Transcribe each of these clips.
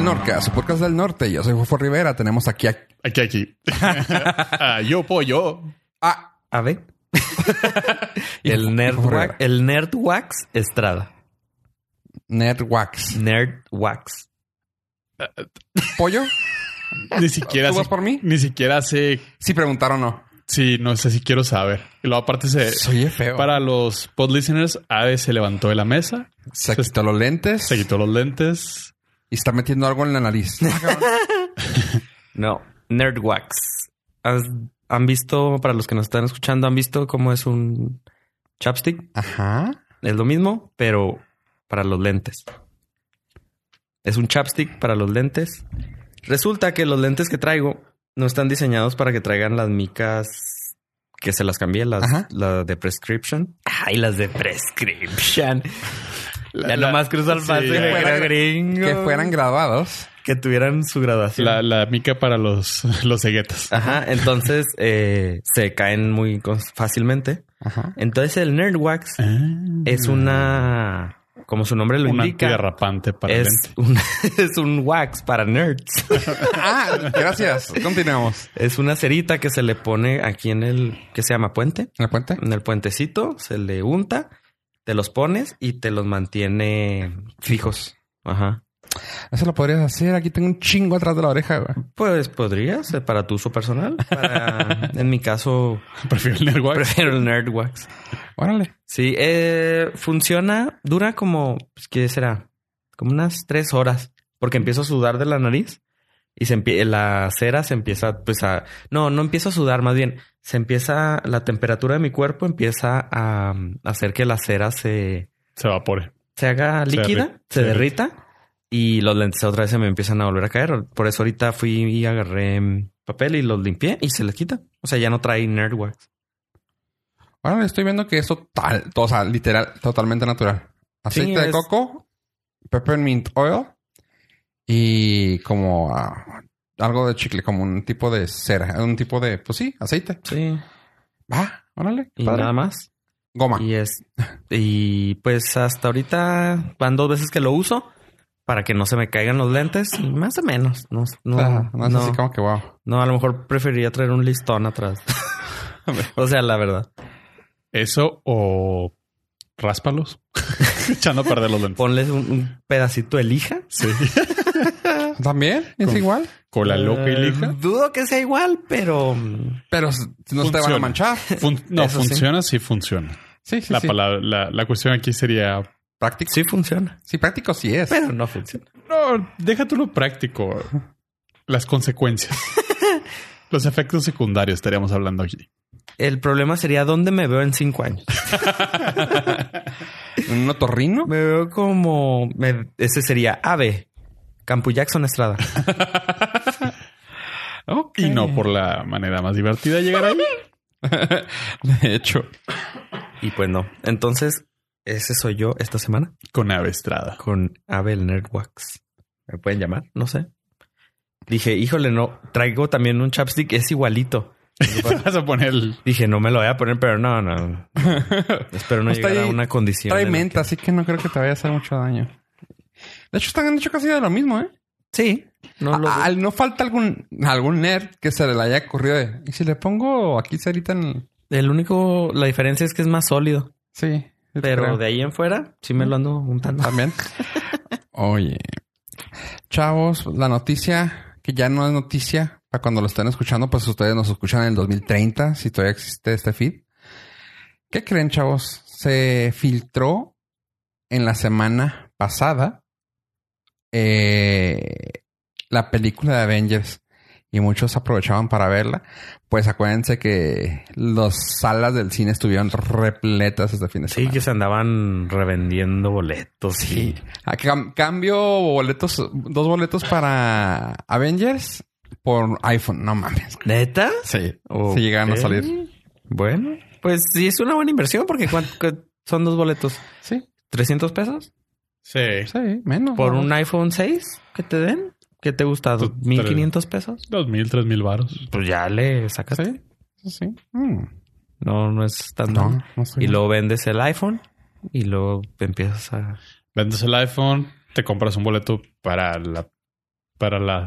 al norte, a su podcast del norte. Yo soy Fofo Rivera. Tenemos aquí a... Aquí, aquí. Ah, yo pollo. Ah, A ver. el Nerdwax, el Nerdwax Estrada. Nerdwax. Nerdwax. ¿Pollo? Ni siquiera ¿Tú sé, vas por mí? Ni siquiera sé. Si preguntaron o no. Sí, no sé si quiero saber. Y luego aparte se. Soy feo. Para los pod listeners, Ave se levantó de la mesa, Se quitó los lentes se quitó los lentes. Y está metiendo algo en la nariz. No, Nerdwax. ¿Has- ¿Han visto, para los que nos están escuchando, han visto cómo es un chapstick? Ajá. Es lo mismo, pero para los lentes. Es un chapstick para los lentes. Resulta que los lentes que traigo no están diseñados para que traigan las micas que se las cambié, las, las de prescription. Ay, las de prescription. La- ya la- nomás cruzo al sí, gringo. Que fueran graduados. Que tuvieran su graduación. La, la mica para los, los ceguetas. Ajá, entonces eh, se caen muy fácilmente. Ajá. Entonces el Nerdwax es una, como su nombre lo un indica, antiderrapante para el es lente. un, es un wax para nerds. Ah, gracias. Continuamos. es una cerita que se le pone aquí en el, ¿qué se llama? Puente. ¿En el puente? En el puentecito se le unta, te los pones y te los mantiene fijos. Ajá. Eso lo podrías hacer. Aquí tengo un chingo atrás de la oreja, güey. Pues podrías, para tu uso personal. Para- en mi caso, Prefiero el Nerdwax. prefiero el Nerdwax. Órale. Sí, eh, funciona, dura como, pues, ¿qué será? Como unas tres horas, porque empiezo a sudar de la nariz y se la cera se empieza, pues a, no, no empiezo a sudar, más bien, se empieza, la temperatura de mi cuerpo empieza a, hacer que la cera se, Se evapore. se haga Se líquida, derri- se se derrita y los lentes otra vez se me empiezan a volver a caer. Por eso ahorita fui y agarré papel y los limpié y se les quita. O sea, ya no trae Nerdwax. Órale, estoy viendo que es total, o sea, literal, totalmente natural. Aceite Sí, de es- coco, peppermint oil y como ah, algo de chicle, como un tipo de cera, un tipo de, pues sí, aceite. Sí. Va, órale. Y padre. nada más. Goma. Y es, y pues hasta ahorita van dos veces que lo uso para que no se me caigan los lentes, más o menos. No, no, Ah, no, es no, así como que wow. no, a lo mejor preferiría traer un listón atrás. o sea, la verdad. Eso o ráspalos. Echando a perder los lentes. Ponles un, un pedacito de lija. Sí. ¿También? ¿Es Con- igual? Cola loca y Eh, lija. Dudo que sea igual, pero Pero no se te van a Funciona. manchar. Fun- no, Eso funciona, sí funciona. Sí, sí, la, sí. palabra, la, la cuestión aquí sería... Práctico. sí funciona. Sí, práctico sí es. Pero no funciona. No, déjate lo práctico. Las consecuencias. Los efectos secundarios estaríamos hablando aquí. El problema sería dónde me veo en cinco años. ¿Un otorrino? Me veo como me- ese sería Ave, Campo Jackson Estrada. Y no por la manera más divertida de llegar ahí. De hecho. Y pues no. Entonces, ese soy yo esta semana Con Ave Estrada. con Abel Nerdwax. ¿Me pueden llamar? No sé. Dije, híjole, no. Traigo también un chapstick, es igualito. Vas a poner el... Dije, no me lo voy a poner, pero no, no. Espero no Pues llegar a una condición. Trae menta, así que no creo que te vaya a hacer mucho daño. De hecho, están hecho casi de lo mismo, ¿eh? Sí. No lo no falta algún, algún nerd que se le haya ocurrido de. ¿Y si le pongo aquí cerita en el... El único, la diferencia es que es más sólido. Sí. Pero creo. de ahí en fuera, sí me lo ando untando. También. Oye. Chavos, la noticia que ya no es noticia para cuando lo estén escuchando, pues ustedes nos escuchan en el 2030, si todavía existe este feed. ¿Qué creen, chavos? Se filtró en la semana pasada eh, la película de Avengers y muchos aprovechaban para verla. Pues acuérdense que las salas del cine estuvieron repletas este fin de Sí, semana. que se andaban revendiendo boletos. Sí. A cam- cambio boletos, dos boletos para Avengers por iPhone. No mames. ¿Neta? Sí. Ok. Sí llegaron a salir. Bueno, pues sí es una buena inversión porque ¿cuánto cu- son dos boletos? Sí. ¿300 pesos? Sí. Sí, menos. ¿Por ¿no? un iPhone 6 que te den? ¿Qué te gusta? Tu- ¿1.500 pesos? Dos mil, tres mil varos. Pues ya le sacas. Sí. Sí. Mm. No, no es tan No, mal. no estoy Y luego vendes el iPhone y luego empiezas a... Vendes el iPhone, te compras un boleto para la para la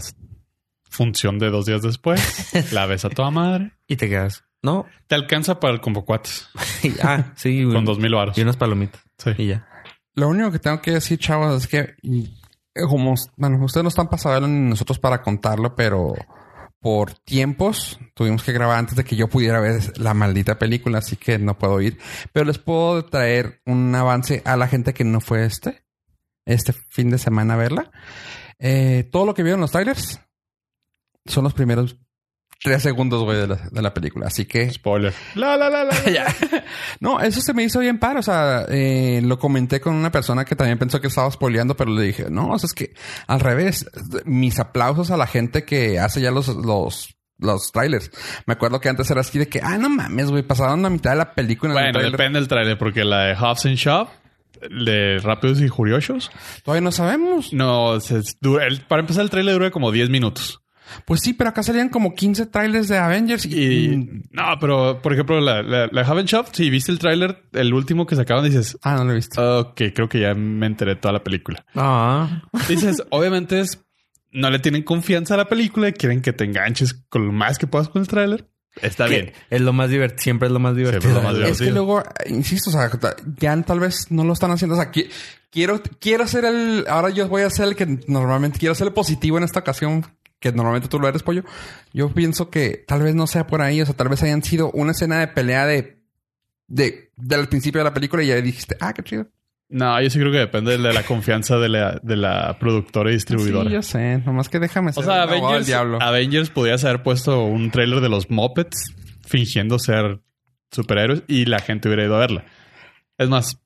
función de dos días después. la ves a toda madre. Y te quedas. No. Te alcanza para el combo cuates ah, sí. con dos mil baros. Y unas palomitas. Sí. Y ya. Lo único que tengo que decir, chavos, es que y, eh, como, bueno, ustedes no están saberlo ni nosotros para contarlo, pero por tiempos tuvimos que grabar antes de que yo pudiera ver la maldita película, así que no puedo ir. Pero les puedo traer un avance a la gente que no fue este, este fin de semana a verla. Eh, todo lo que vieron los trailers son los primeros tres segundos, güey, de la, de la película. Así que Spoiler. La, la, la, la. ya. No, eso se me hizo bien paro. O sea, eh, lo comenté con una persona que también pensó que estaba spoileando, pero le dije, no, o sea, es que al revés, mis aplausos a la gente que hace ya los, los, los trailers. Me acuerdo que antes era así de que, ah, no mames, güey, pasaron la mitad de la película en el Bueno, trailer. depende del trailer, porque la de Hobbs and Shaw, de Rápidos y Furiosos, Todavía no sabemos. no, se, dura- el- para empezar el trailer dura como 10 minutos. Pues sí, pero acá salían como 15 trailers de Avengers y, Y no, pero por ejemplo, la, la, la and Shaw, si viste el trailer, el último que sacaron, dices, Ah, no lo he visto. ok, creo que ya me enteré toda la película. Ah. Dices, obviamente es, no le tienen confianza a la película y quieren que te enganches con lo más que puedas con el tráiler. Está Que bien. Es lo más divertido. Siempre es lo más divertido. es lo más Es que luego, insisto, o sea, ta- ya tal vez no lo están haciendo. O sea, qui- quiero, quiero ser el. Ahora yo voy a ser el que normalmente quiero ser el positivo en esta ocasión, que normalmente tú lo eres, pollo. Yo pienso que tal vez no sea por ahí. O sea, tal vez hayan sido una escena de pelea de. de del principio de la película y ya dijiste, ah, qué chido. No, yo sí creo que depende de la confianza de la, de la productora y distribuidora. Sí, yo sé. Nomás que déjame o ser sea, abogado del Avengers, diablo. Avengers podías haber puesto un tráiler de los Muppets fingiendo ser superhéroes y la gente hubiera ido a verla. Es más,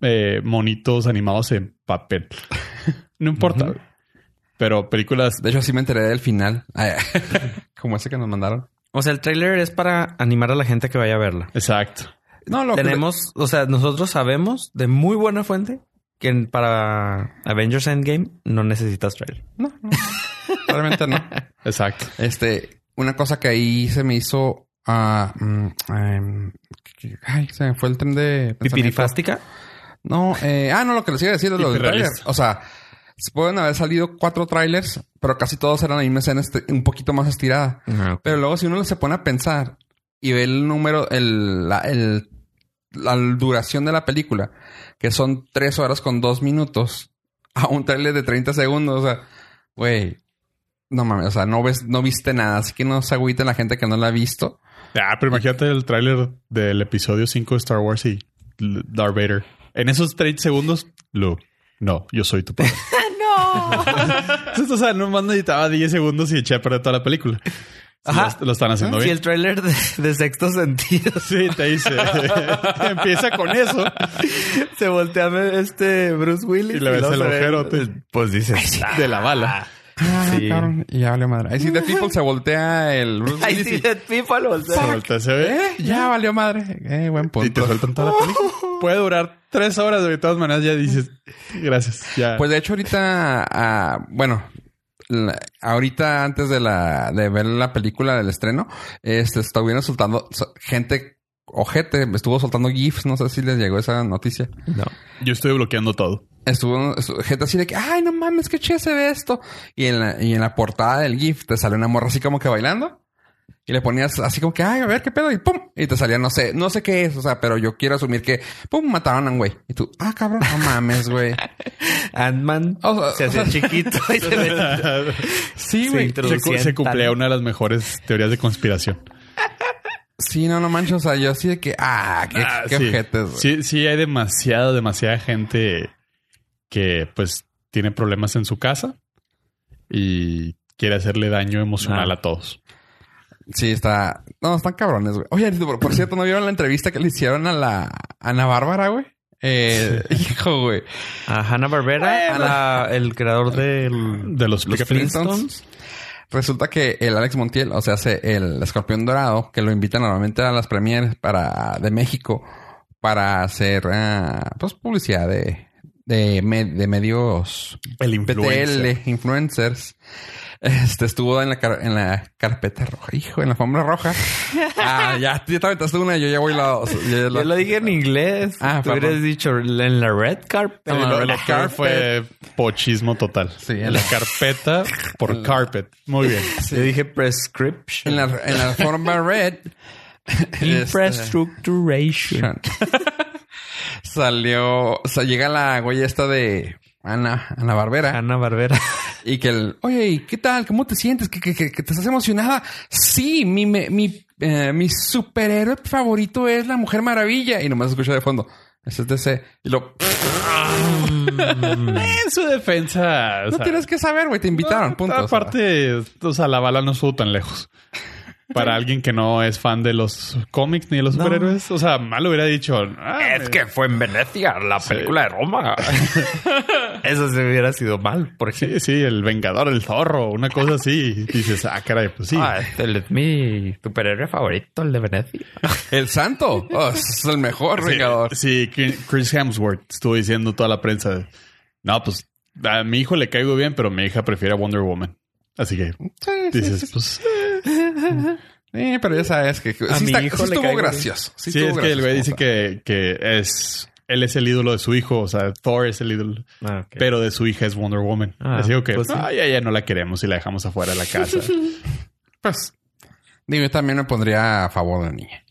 eh, monitos animados en papel. No importa. Pero películas... De hecho, así me enteré del final. Como ese que nos mandaron. O sea, el trailer es para animar a la gente que vaya a verla. Exacto. No, lo que- Tenemos, o sea, nosotros sabemos de muy buena fuente que para Avengers Endgame no necesitas trailer. No, no. Realmente no. Exacto. Este, una cosa que ahí se me hizo. ah, mm, em, ay, se me fue el tren de. Pipirifástica. No, eh, ah, no, lo que les iba a decir de los Hiperrealista. trailers. O sea, se pueden haber salido cuatro trailers, pero casi todos eran la misma escena un poquito más estirada. Pero luego, si uno se pone a pensar y ve el número, el, la, el- la duración de la película, que son tres horas con dos minutos, a un trailer de 30 segundos, o sea, güey, no mames, o sea, no ves, no viste nada, así que no se agüiten la gente que no la ha visto. Ah, pero imagínate el tráiler del episodio 5 de Star Wars y Darth Vader. En esos 30 segundos, Luke, no, yo soy tu padre. no. o sea, nomás necesitaba 10 segundos y eché a perder toda la película. Ajá. Lo, lo están haciendo bien. el trailer de, de sexto sentido. Sí, te dice. Empieza con eso. Se voltea este Bruce Willis. Y le ves luego el ve- ojerote. Pues dices. De la bala. Ah, Sí. cabrón, y ya valió madre. Ahí sí, The People se voltea el Bruce Ay, Willis sí, Dead People. voltea. Se voltea, se ve. ¿Eh? Ya valió madre. Eh, buen Y te punto. sueltan toda la película. Puede durar tres horas. De todas maneras, ya dices, gracias. Ya. Pues de hecho ahorita, ah, bueno, la- ahorita antes de la de ver la película del estreno, este estuvieron soltando so- gente ojete, estuvo soltando gifs, no sé si les llegó esa noticia. No. Yo estoy bloqueando todo. Estuvo, estu- gente así de que, ay, no mames, qué chido se ve esto. Y en la, y en la portada del GIF te sale una morra así como que bailando. Y le ponías así como que, ay, a ver qué pedo. Y pum. Y te salía, no sé, no sé qué es. O sea, pero yo quiero asumir que, pum, mataron a un güey. Y tú, ah, cabrón, no mames, güey. Ant-Man O sea, se hacía o sea- chiquito y se ve. Sí, Sí, güey. Se, se cumplía una de las mejores teorías de conspiración. Sí, no, no manches. O sea, yo así de que, ah, qué, Ah, qué sí. güey. Sí, sí, hay demasiada, demasiada gente que pues tiene problemas en su casa y quiere hacerle daño emocional Ah. a todos. Sí, está. No, están cabrones, güey. Oye, por, por cierto, ¿no vieron la entrevista que le hicieron a la Ana Bárbara, güey? Eh, hijo, güey. A Hanna Barbera, Bueno. el creador del De los, los Flintstones. Resulta que el Alex Montiel, o sea, el escorpión dorado, que lo invitan normalmente a las premieres para, de México para hacer, ah, pues, publicidad de, de, me- de medios El influencer. BTL, influencers. Este estuvo en la, car- en la carpeta roja, hijo, en la alfombra roja. Ah, ya, ya te aventaste una, yo ya voy la dos. Yo ya la- Yo lo dije en inglés. Ah, Tú hubieras dicho en la red carpet. No, Sí, no, la lo peor fue pochismo total. Sí, en en la la- carpeta por carpet. Muy bien. Yo dije prescription. en la, en la alfombra red. este, Infrastructuration. salió, o sea, llega la güey esta de Ana, Ana Barbera. Ana Barbera. Y que el, oye, ¿y ¿qué tal? ¿Cómo te sientes? ¿Que, que, que- que te estás emocionada? Sí, mi, me- mi, eh, mi superhéroe favorito es la Mujer Maravilla. Y nomás escucha de fondo. Ese es DC. Y lo, En su defensa. o no sea, tienes que saber, güey, te invitaron, no, punto. Aparte, o sea, la bala no estuvo tan lejos. Para alguien que no es fan de los cómics ni de los No. superhéroes. O sea, mal hubiera dicho. ah, me- fue en Venecia, la película de Roma. Eso se hubiera sido mal, por ejemplo. Sí, sí, el Vengador, el Zorro, una cosa así. Y dices, ah, caray, pues sí. Ah, el es mi superhéroe favorito, el de Venecia. el santo. Oh, es el mejor Sí, vengador. Sí, Chris Hemsworth estuvo diciendo toda la prensa. No, pues a mi hijo le caigo bien, pero mi hija prefiere a Wonder Woman. Así que Sí, dices, pues Sí, pero ya sabes que sí, A mi está- hijo sí le estuvo caigo gracioso. Sí, sí, estuvo es que el güey dice que, que es él es el ídolo de su hijo, o sea, Thor es el ídolo, Ah, pero de su hija es Wonder Woman. Ah, Así que pues sí. "Ah, ya, ya no la queremos y la dejamos afuera de la casa. Pues, digo, yo también me pondría a favor de la niña.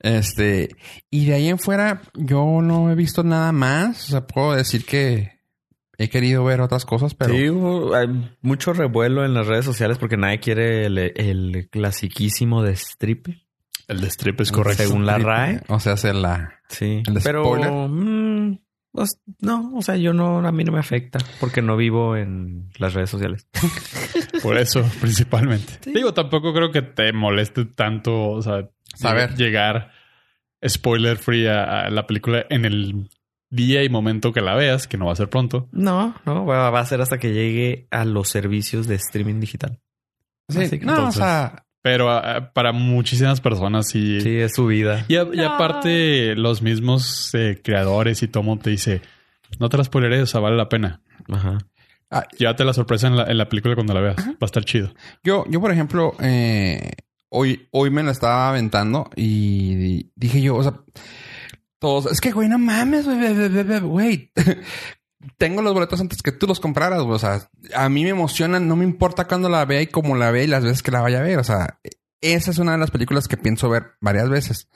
Este, y de ahí en fuera, yo no he visto nada más. O sea, puedo decir que he querido ver otras cosas, pero Sí, hay mucho revuelo en las redes sociales porque nadie quiere el, el clasiquísimo de strip. el de strip es correcto. Según la RAE. O sea, hacer la. Sí. ¿El de Pero spoiler? mm, pues, no, o sea, yo no, a mí no me afecta porque no vivo en las redes sociales. Por eso, principalmente. Sí. Digo, tampoco creo que te moleste tanto, o sea, Saber. llegar spoiler free a, a la película en el día y momento que la veas, que no va a ser pronto. No, no, va va a ser hasta que llegue a los servicios de streaming digital. Sí, Así que no, entonces- o sea, Pero ah, para muchísimas personas sí. Sí, es su vida. Y, a- y aparte, los mismos eh, creadores y Tomo te dice, no te las spoileré, o sea, vale la pena. Ajá. Llévate la sorpresa en la, en la película cuando la veas. Va a estar chido. yo, yo, por ejemplo, eh, hoy, hoy me la estaba aventando y dije yo, o sea, todos, es que güey, no mames, güey, güey. Tengo los boletos antes que tú los compraras, güey. O sea, a mí me emociona, no me importa cuándo la vea y cómo la vea y las veces que la vaya a ver. O sea, esa es una de las películas que pienso ver varias veces.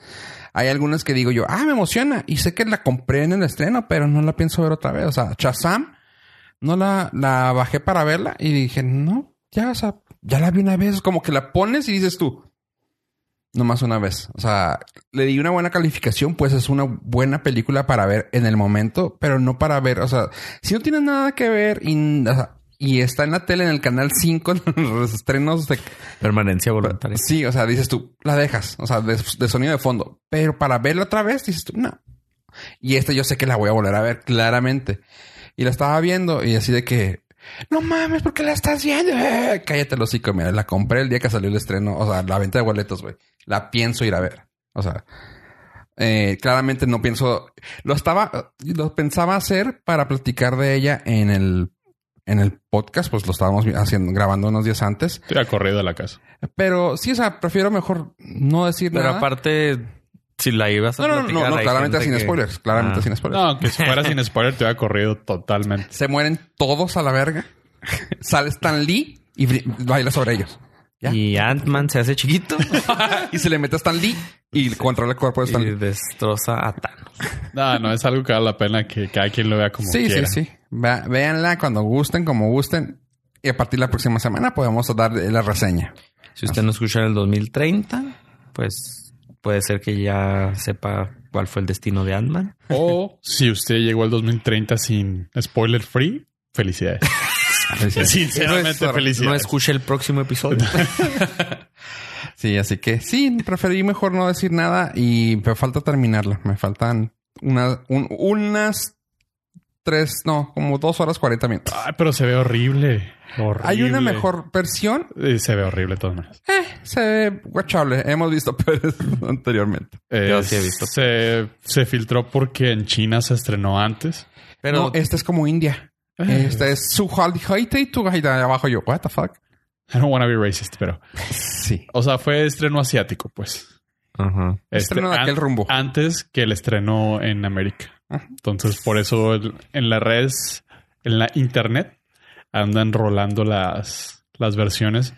Hay algunas que digo yo, ah, me emociona y sé que la compré en el estreno, pero no la pienso ver otra vez. O sea, Shazam, no la, la bajé para verla y dije, no, ya, o sea, ya la vi una vez. Como que la pones y dices tú, nomás una vez. O sea, le di una buena calificación, pues es una buena película para ver en el momento, pero no para ver, o sea, si no tienes nada que ver y, o sea, y está en la tele en el canal 5, en los estrenos de... Permanencia voluntaria. Sí, o sea, dices tú, la dejas, o sea, de, de sonido de fondo, pero para verla otra vez, dices tú, no. Y esta yo sé que la voy a volver a ver, claramente. Y la estaba viendo y así de que, no mames, ¿por qué la estás viendo? Eh, cállate los hocico, mira, la compré el día que salió el estreno, o sea, la venta de boletos, güey. La pienso ir a ver. O sea, eh, claramente no pienso, lo estaba, lo pensaba hacer para platicar de ella en el, en el podcast, pues lo estábamos haciendo, grabando unos días antes. Estoy a corrido de la casa. Pero sí, o sea, prefiero mejor no decir Pero nada. aparte, si la ibas a no, no, no, no, claramente sin que- spoilers, claramente Ah. sin spoilers. No, que si fuera sin spoiler, te hubiera corrido totalmente. Se mueren todos a la verga. Sale Stan Lee y baila sobre ellos. ¿Ya? Y Ant-Man se hace chiquito y se le mete a Stan Lee y controla el cuerpo de Stan y Lee. destroza a Thanos. No, no, es algo que vale la pena que cada quien lo vea como Sí, quiera. sí, sí. Ve- véanla cuando gusten, como gusten. Y a partir de la próxima semana podemos dar la reseña. Si usted no escucha en el 2030, pues puede ser que ya sepa cuál fue el destino de Ant-Man. O si usted llegó al 2030 sin spoiler free, felicidades. Sinceramente, es- felicidades. No escuche el próximo episodio. Sí, así que sí, preferí mejor no decir nada y me falta terminarla. Me faltan una- un- unas tres, no, como dos horas cuarenta minutos. Ay, pero se ve horrible. Horrible. Hay una mejor versión. Eh, se ve horrible de todas maneras. Eh, se ve guachable. Hemos visto peores anteriormente. Eh, Yo sí he visto. Se, se filtró porque en China se estrenó antes. Pero no, este es como India. Este es su y tu de abajo. Yo, what the fuck? I don't want to be racist, pero. Sí. O sea, fue estreno asiático, pues. Ajá. Este, Estreno de aquel an- rumbo. Antes que el estreno en América. Entonces, por eso el- en las redes, en la internet, andan rolando las, las versiones.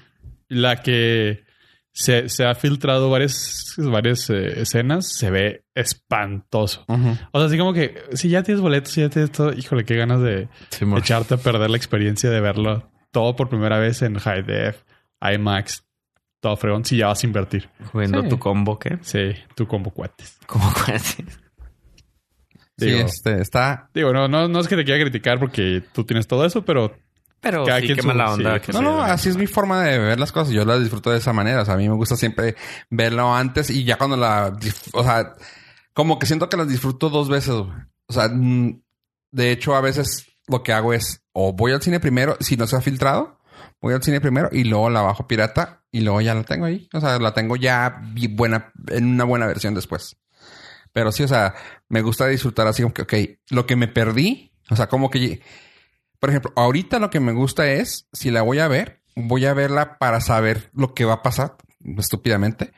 La que se, se ha filtrado varias, varias eh, escenas se ve espantoso. O sea, así como que si ya tienes boletos, si ya tienes todo, híjole, qué ganas de echarte a perder la experiencia de verlo todo por primera vez en High Def, IMAX, todo fregón, si ya vas a invertir. Jugando Sí. tu combo, ¿qué? Sí, tú combo cuates. Como casi. Sí, Digo- este está. Digo, no, no, no es que te quiera criticar porque tú tienes todo eso, pero Pero Cada sí, quien qué su- mala onda. que No, no, así es mi forma de ver las cosas. Yo las disfruto de esa manera. O sea, a mí me gusta siempre verlo antes y ya cuando la. O sea, como que siento que las disfruto dos veces. O sea, mm, de hecho, a veces lo que hago es o voy al cine primero, si no se ha filtrado, voy al cine primero y luego la bajo pirata y luego ya la tengo ahí. O sea, la tengo ya buena, en una buena versión después. Pero sí, o sea, me gusta disfrutar así como que, ok, lo que me perdí, o sea, como que, por ejemplo, ahorita lo que me gusta es, si la voy a ver, voy a verla para saber lo que va a pasar, estúpidamente,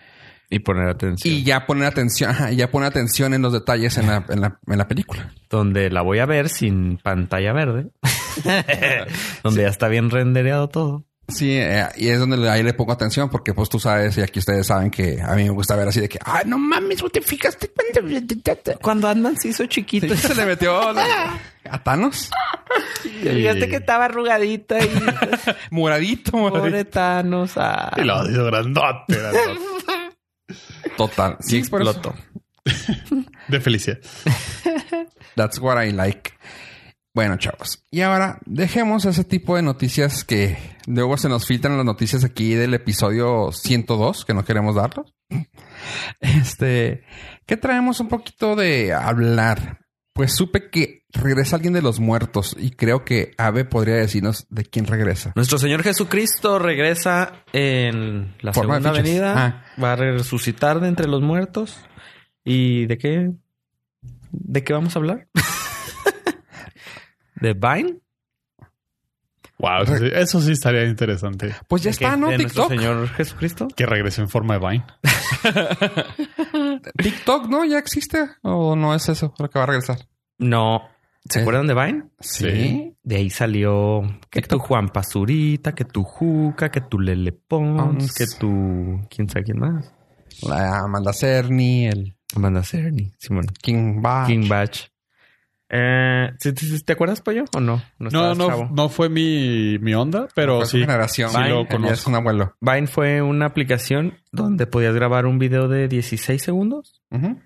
Y poner atención. y ya poner atención, ajá, ya poner atención en los detalles en la, en la, en la película. Donde la voy a ver sin pantalla verde. Donde ya está bien rendereado todo. Sí, eh, y es donde ahí le pongo atención porque pues tú sabes y aquí ustedes saben que a mí me gusta ver así de que, ah, no mames, ¿no te fijaste? Cuando andan se hizo chiquito. Se le metió la- a Thanos. Fíjate que estaba arrugadita y Moradito, moradito. pobre Thanos. ah. y lo digo grandote, grandote. Total. Sí, por eso. explotó. de felicidad. That's what I like. Bueno, chavos. Y ahora dejemos ese tipo de noticias que luego se nos filtran las noticias aquí del episodio 102, que no queremos darlos. Este, ¿qué traemos un poquito de hablar? Pues supe que regresa alguien de los muertos y creo que Ave podría decirnos de quién regresa. Nuestro Señor Jesucristo regresa en la Forma segunda venida. Ah. Va a resucitar de entre los muertos. ¿Y de qué? ¿De qué vamos a hablar? ¿De Vine? Wow, eso sí, eso sí estaría interesante. Pues ya está, ¿no? ¿De nuestro TikTok. Señor Jesucristo? Que regrese en forma de Vine. TikTok, ¿no? ¿Ya existe? ¿O no es eso lo que va a regresar? No. ¿Se Eh. acuerdan de Vine? Sí. De ahí salió que tu Juan Pazurita, que tu Juca, que tu Lele Pons, que tu... ¿Quién sabe quién más? La Amanda Cerny, el Amanda Cerny, Simón. King Bach. King Batch. Eh, ¿sí- sí- ¿Te acuerdas, Pollo? ¿O no? No, no, chavo? no fue mi, mi onda, pero sí. generación. sí lo conozco. Es un abuelo. Vine fue una aplicación donde podías grabar un video de 16 segundos. Ujú.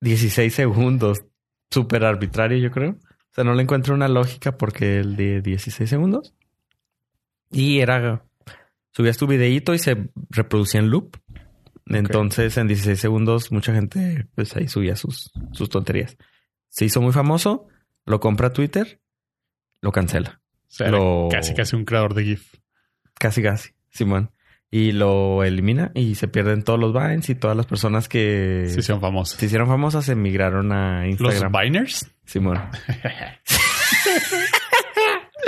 16 segundos. Súper arbitrario, yo creo. O sea, no le encuentro una lógica porque el de 16 segundos. Y era... Subías tu videíto y se reproducía en loop. Entonces, en 16 segundos, mucha gente, pues ahí subía sus, sus tonterías. Se hizo muy famoso, lo compra Twitter, lo cancela. O sea, era Lo- casi casi un creador de GIF. Casi, casi, Simón. Y lo elimina y se pierden todos los Vines y todas las personas que Sí, son famosos. se hicieron famosas emigraron a Los Instagram. Biners. Simón.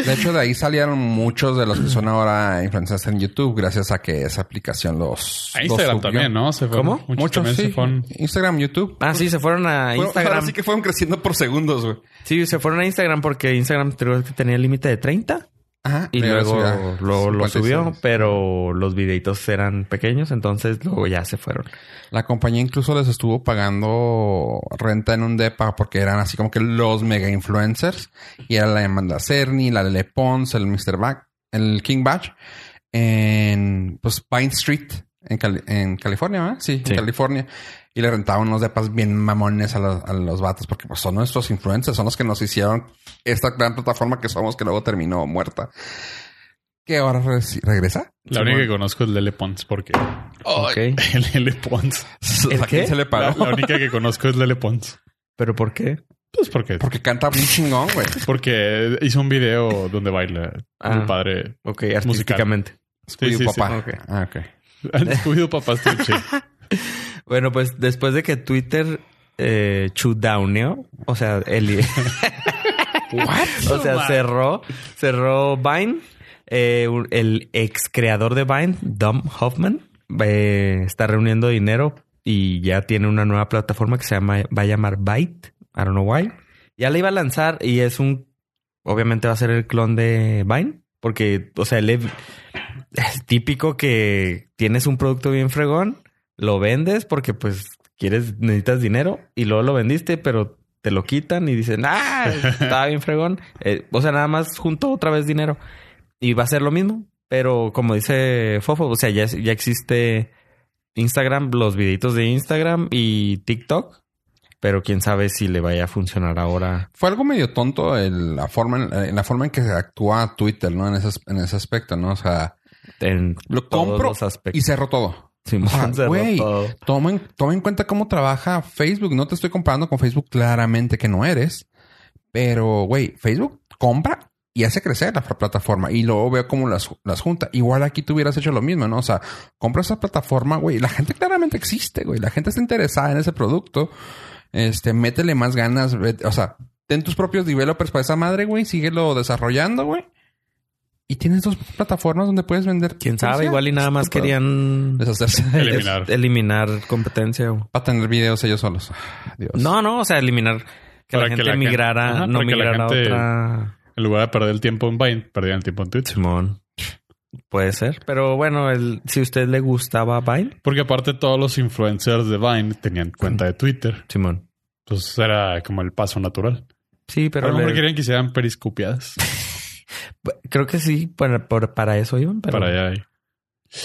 De hecho, de ahí salieron muchos de los que son ahora influencers en YouTube gracias a que esa aplicación los. A los Instagram subió. también, ¿no? Se fueron- ¿Cómo? Muchos, Muchos, también sí. se fueron. Instagram, YouTube. Ah, sí, se fueron a Instagram. Así que fueron creciendo por segundos, güey. Sí, se fueron a Instagram porque Instagram creo que tenía el límite de 30 Ajá. y Luego subía luego lo 56. subió, pero los videitos eran pequeños, entonces luego ya se fueron. La compañía incluso les estuvo pagando renta en un depa porque eran así como que los mega influencers. Y era la Amanda Cerny, la Lele Pons, el Mr. Back, el King Batch en pues Pine Street en, Cali- en California, ¿verdad? Sí, Sí. en California. Y le rentaban unos depas bien mamones a los, a los vatos porque pues son nuestros influencers, son los que nos hicieron esta gran plataforma que somos que luego terminó muerta. Que ahora re- regresa. La única que conozco es Lele Pons porque Ok. el Lele Pons. ¿El ¿A quién qué? se le La, pagó? la única que conozco es Lele Pons. ¿Pero por qué? Pues porque, Porque canta bien chingón, güey. porque hizo un video donde baila Ah. muy padre. Ok, artísticamente. Scooby sí, sí. papá. Ok. Ah, ok. Papá estuvo chido. Bueno, pues después de que Twitter eh, shutdowneó, o sea, el... o sea, cerró, cerró Vine. Eh, el ex creador de Vine, Dom Hoffman, eh, está reuniendo dinero y ya tiene una nueva plataforma que se llama, va a llamar Byte. I don't know why. Ya la iba a lanzar y es un, obviamente va a ser el clon de Vine, porque, o sea, él es, es típico que tienes un producto bien fregón, lo vendes porque pues quieres, necesitas dinero y luego lo vendiste, pero te lo quitan y dicen, ah, estaba bien fregón. Eh, o sea, nada más junto otra vez dinero. Y va a ser lo mismo. Pero como dice Fofo, o sea, ya, ya existe Instagram, los videitos de Instagram y TikTok. Pero quién sabe si le vaya a funcionar ahora. Fue algo medio tonto el- la forma en, la forma en que actúa Twitter, ¿no? En ese, en ese aspecto, ¿no? O sea, En lo compro y cerró todo. Simón cerró güey. Toma en, toma en cuenta cómo trabaja Facebook. No te estoy comparando con Facebook claramente que no eres. Pero, güey, Facebook compra y hace crecer la plataforma. Y luego veo cómo las, las junta. Igual aquí tú hubieras hecho lo mismo, ¿no? O sea, compra esa plataforma, güey. La gente claramente existe, güey. La gente está interesada en ese producto. Este, métele más ganas. O sea, ten tus propios developers para esa madre, güey. Síguelo desarrollando, güey. Y tienes dos plataformas donde puedes vender. Quién sabe, igual y nada más querían deshacerse. Eliminar. eliminar competencia. güey. Para tener videos ellos solos. Dios. No, no, o sea, eliminar que Para la que gente gente- migrara, Ajá, no que la migrara a otra. En lugar de perder el tiempo en Vine, perdían el tiempo en Twitter. Simón. Puede ser. Pero bueno, el, si a usted le gustaba Vine, Porque aparte todos los influencers de Vine tenían cuenta de Twitter. Simón. Pues era como el paso natural. Sí, Pero pero a lo mejor le- querían que hicieran periscopiadas. creo que sí, para, por- para eso iban, pero para allá.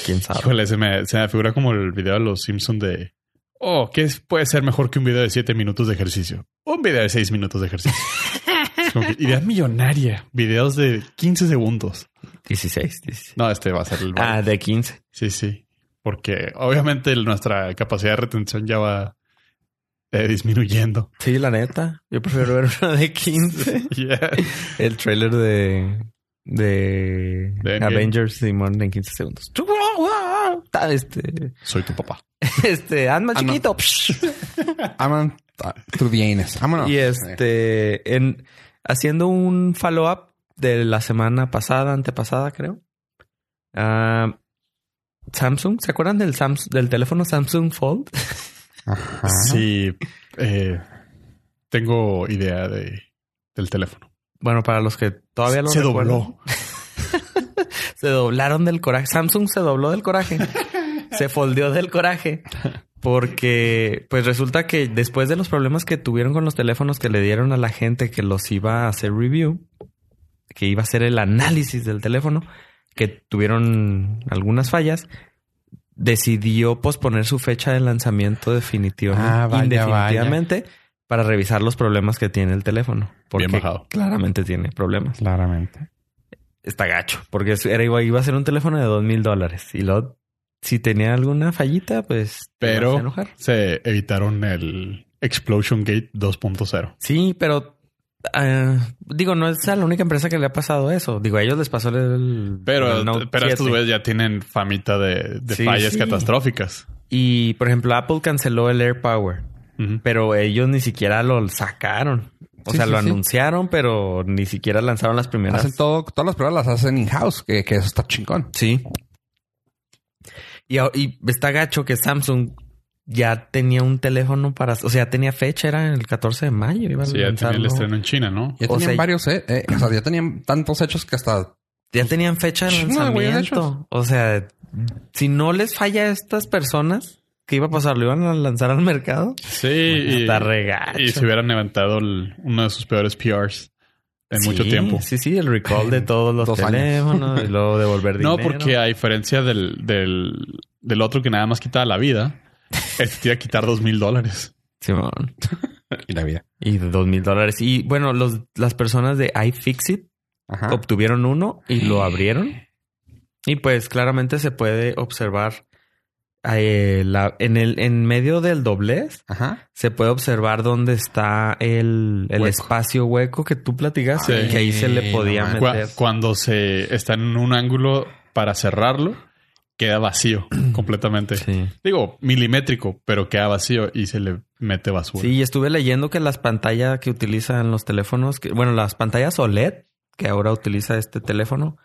quién sabe. Híjole, se me, se me figura como el video de los Simpsons de... Oh, ¿qué puede ser mejor que un video de 7 minutos de ejercicio? Un video de 6 minutos de ejercicio. Es como que idea millonaria. Videos de 15 segundos. 16, 16. No, este va a ser el... Ah, de 15. Sí, sí. Porque obviamente nuestra capacidad de retención ya va eh, disminuyendo. Sí, la neta. Yo prefiero ver uno de 15. Yeah. El trailer de, de, De. Avengers Simón en 15 segundos. Este, Soy tu papá. este, Ant-Man Ah, chiquito. Aman ah, through the anus. Vámonos. Y este, en, haciendo un follow-up de la semana pasada, antepasada, creo. Ah, Samsung, ¿se acuerdan del, Sams- del teléfono Samsung Fold? Ajá. Sí. eh, tengo idea de, del teléfono. Bueno, para los que todavía lo Se dobló. Se doblaron del coraje. Samsung se dobló del coraje. se foldeó del coraje. Porque, pues resulta que después de los problemas que tuvieron con los teléfonos que le dieron a la gente que los iba a hacer review, que iba a hacer el análisis del teléfono, que tuvieron algunas fallas, decidió posponer su fecha de lanzamiento definitivo Ah, vaya, indefinitivamente para revisar los problemas que tiene el teléfono. Porque Bien bajado. claramente tiene problemas Claramente. está gacho, porque era igual, iba a ser un teléfono de dos mil dólares y luego si tenía alguna fallita, pues te ibas a Pero enojar. se evitaron el Explosion Gate 2.0. Sí, pero ah, digo, no es la única empresa que le ha pasado eso. Digo, a ellos les pasó el Pero, el Note pero estos 7. güeyes ya tienen famita de, de Sí, fallas sí. catastróficas. Y por ejemplo, Apple canceló el Air Power, pero ellos ni siquiera lo sacaron. O Sí, sea, sí, lo sí. anunciaron, pero ni siquiera lanzaron las primeras. Hacen todo, todas las pruebas las hacen in-house, que, que eso está chingón. Sí. Y está gacho que Samsung ya tenía un teléfono para... O sea, tenía fecha, era el 14 de mayo. Iba a Sí, ya tenía el estreno en China, ¿no? Ya O tenían sea, varios, eh, eh, O sea, ya tenían tantos hechos que hasta... Ya tenían fecha de lanzamiento. O sea, si no les falla a estas personas, ¿qué iba a pasar? ¿Lo iban a lanzar al mercado? Sí, y, Está regacho. y se hubieran levantado el- uno de sus peores PRs en mucho tiempo. Sí, sí, el recall de todos los Dos años. teléfonos y luego devolver No, dinero. porque a diferencia del, del, del otro que nada más quitaba la vida, este te iba a quitar dos mil dólares. Simón. Y la vida. Y dos mil dólares. Y bueno, los, las personas de iFixit Ajá. obtuvieron uno y lo abrieron. Y pues claramente se puede observar eh, la, en el en medio del doblez Ajá. se puede observar dónde está el, el Hueco. espacio hueco que tú platicaste Sí. que ahí se le Ay, podía no meter. cuando se está en un ángulo para cerrarlo queda vacío completamente. Sí. Digo, milimétrico, pero queda vacío y se le mete basura. Sí, y estuve leyendo que las pantallas que utilizan los teléfonos, que, bueno, las pantallas OLED que ahora utiliza este teléfono,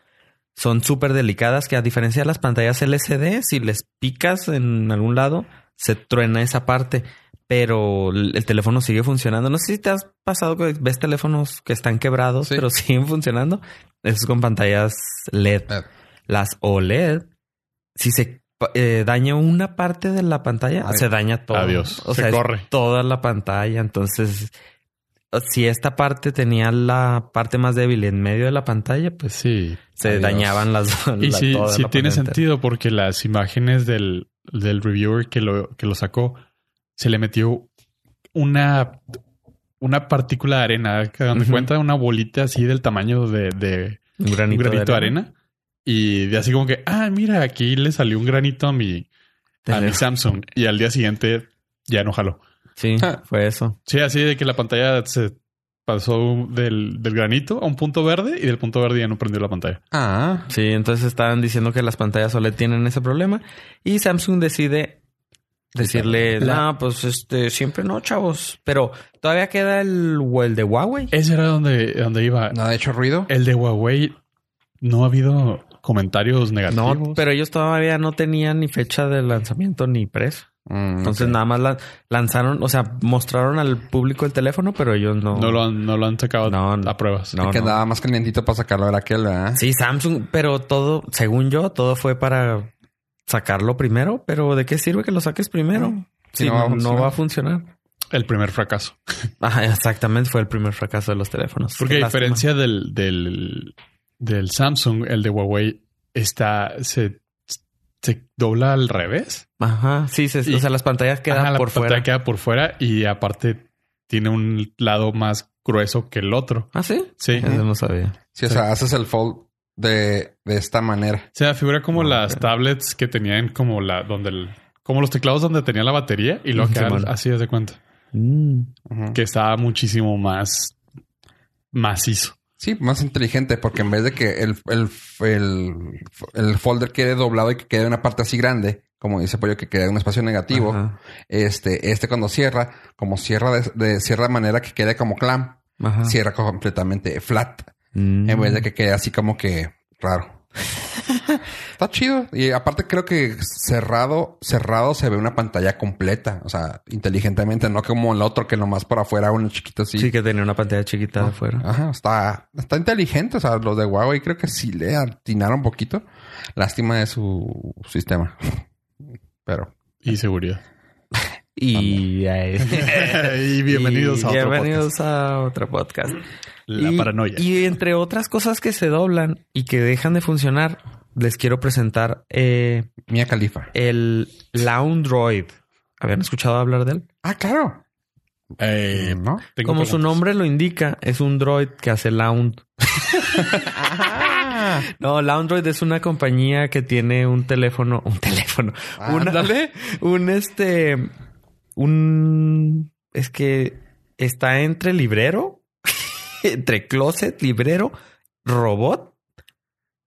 son súper delicadas, que a diferencia de las pantallas LCD, si les picas en algún lado, se truena esa parte, pero el el teléfono sigue funcionando. No sé si te has pasado que ves teléfonos que están quebrados, Sí. pero siguen funcionando. Eso es con pantallas LED. Eh, Las OLED, si se eh, daña una parte de la pantalla, se daña todo. Adiós. O Se sea, corre. toda la pantalla. Entonces, si esta parte tenía la parte más débil en medio de la pantalla, pues Sí. se Adiós. dañaban las Y la- sí, sí tiene sentido porque las imágenes del, del reviewer que lo, que lo sacó, se le metió una, una partícula de arena, que dan cuenta, una bolita así del tamaño de, de Un un granito, granito de arena. Y de así como que, ah, mira, aquí le salió un granito a mi, a mi. Samsung. Y al día siguiente ya no jaló. Sí, fue eso. Sí, así de que la pantalla se pasó del, del granito a un punto verde y del punto verde ya no prendió la pantalla. Ah, Sí, entonces estaban diciendo que las pantallas OLED tienen ese problema y Samsung decide decirle, La- no, pues este, siempre no, chavos. Pero todavía queda el, o el de Huawei. Ese era donde, donde iba. ¿no ha hecho ruido? El de Huawei no ha habido comentarios negativos. No, pero ellos todavía no tenían ni fecha de lanzamiento ni precio. Mm, Entonces nada más la- lanzaron, o sea, mostraron al público el teléfono, pero ellos no. no, lo han, no lo han sacado No, a pruebas. No, que no. más calientito para sacarlo era aquel, ¿verdad? Sí, Samsung, pero todo, según yo, todo fue para sacarlo primero. Pero ¿de qué sirve que lo saques primero? Si Si no va no, va a funcionar. El primer fracaso. Ajá, exactamente, fue el primer fracaso de los teléfonos. Porque Qué a diferencia del, del, del Samsung, el de Huawei está, se, se dobla al revés. Ajá, sí, se- Y- o sea, las pantallas quedan Ajá, la por pantalla fuera. queda por fuera y aparte tiene un lado más grueso que el otro. ¿Ah, sí? Sí. Eso no sabía. Sí, o sea, haces el fold de, de esta manera. Se me figura como Ah, las tablets que tenían como la, donde el, como los teclados donde tenía la batería y luego Ujú, quedaban Simón. así de cuenta. Mm. Que estaba muchísimo más macizo. Sí, más inteligente, porque en vez de que el, el, el, el folder quede doblado y que quede una parte así grande, como dice Pollo, que quede un espacio negativo, Ajá. este, este cuando cierra, como cierra de, de cierra de manera que quede como clam, Ajá. cierra completamente flat, Mm. en vez de que quede así como que raro. Está chido. Y aparte creo que cerrado, cerrado se ve una pantalla completa. O sea, inteligentemente, no como el otro que nomás por afuera uno chiquito así. Sí, que tenía una pantalla chiquita de afuera. Ajá, está, está inteligente. O sea, los de Huawei creo que sí le atinaron un poquito. Lástima de su sistema. Pero Y seguridad. Y, y bienvenidos a otro bienvenidos a otro podcast. La Y- paranoia. Y entre otras cosas que se doblan y que dejan de funcionar, les quiero presentar eh, Mia Califa. el Loundroid. ¿Habían escuchado hablar de él? Ah, claro. Eh, ¿No? tengo Como su nombre lo indica, es un droid que hace Lound. No, Loundroid es una compañía que tiene un teléfono, un teléfono, una- Ándale. un este, un, es que está entre librero, entre closet, librero, robot,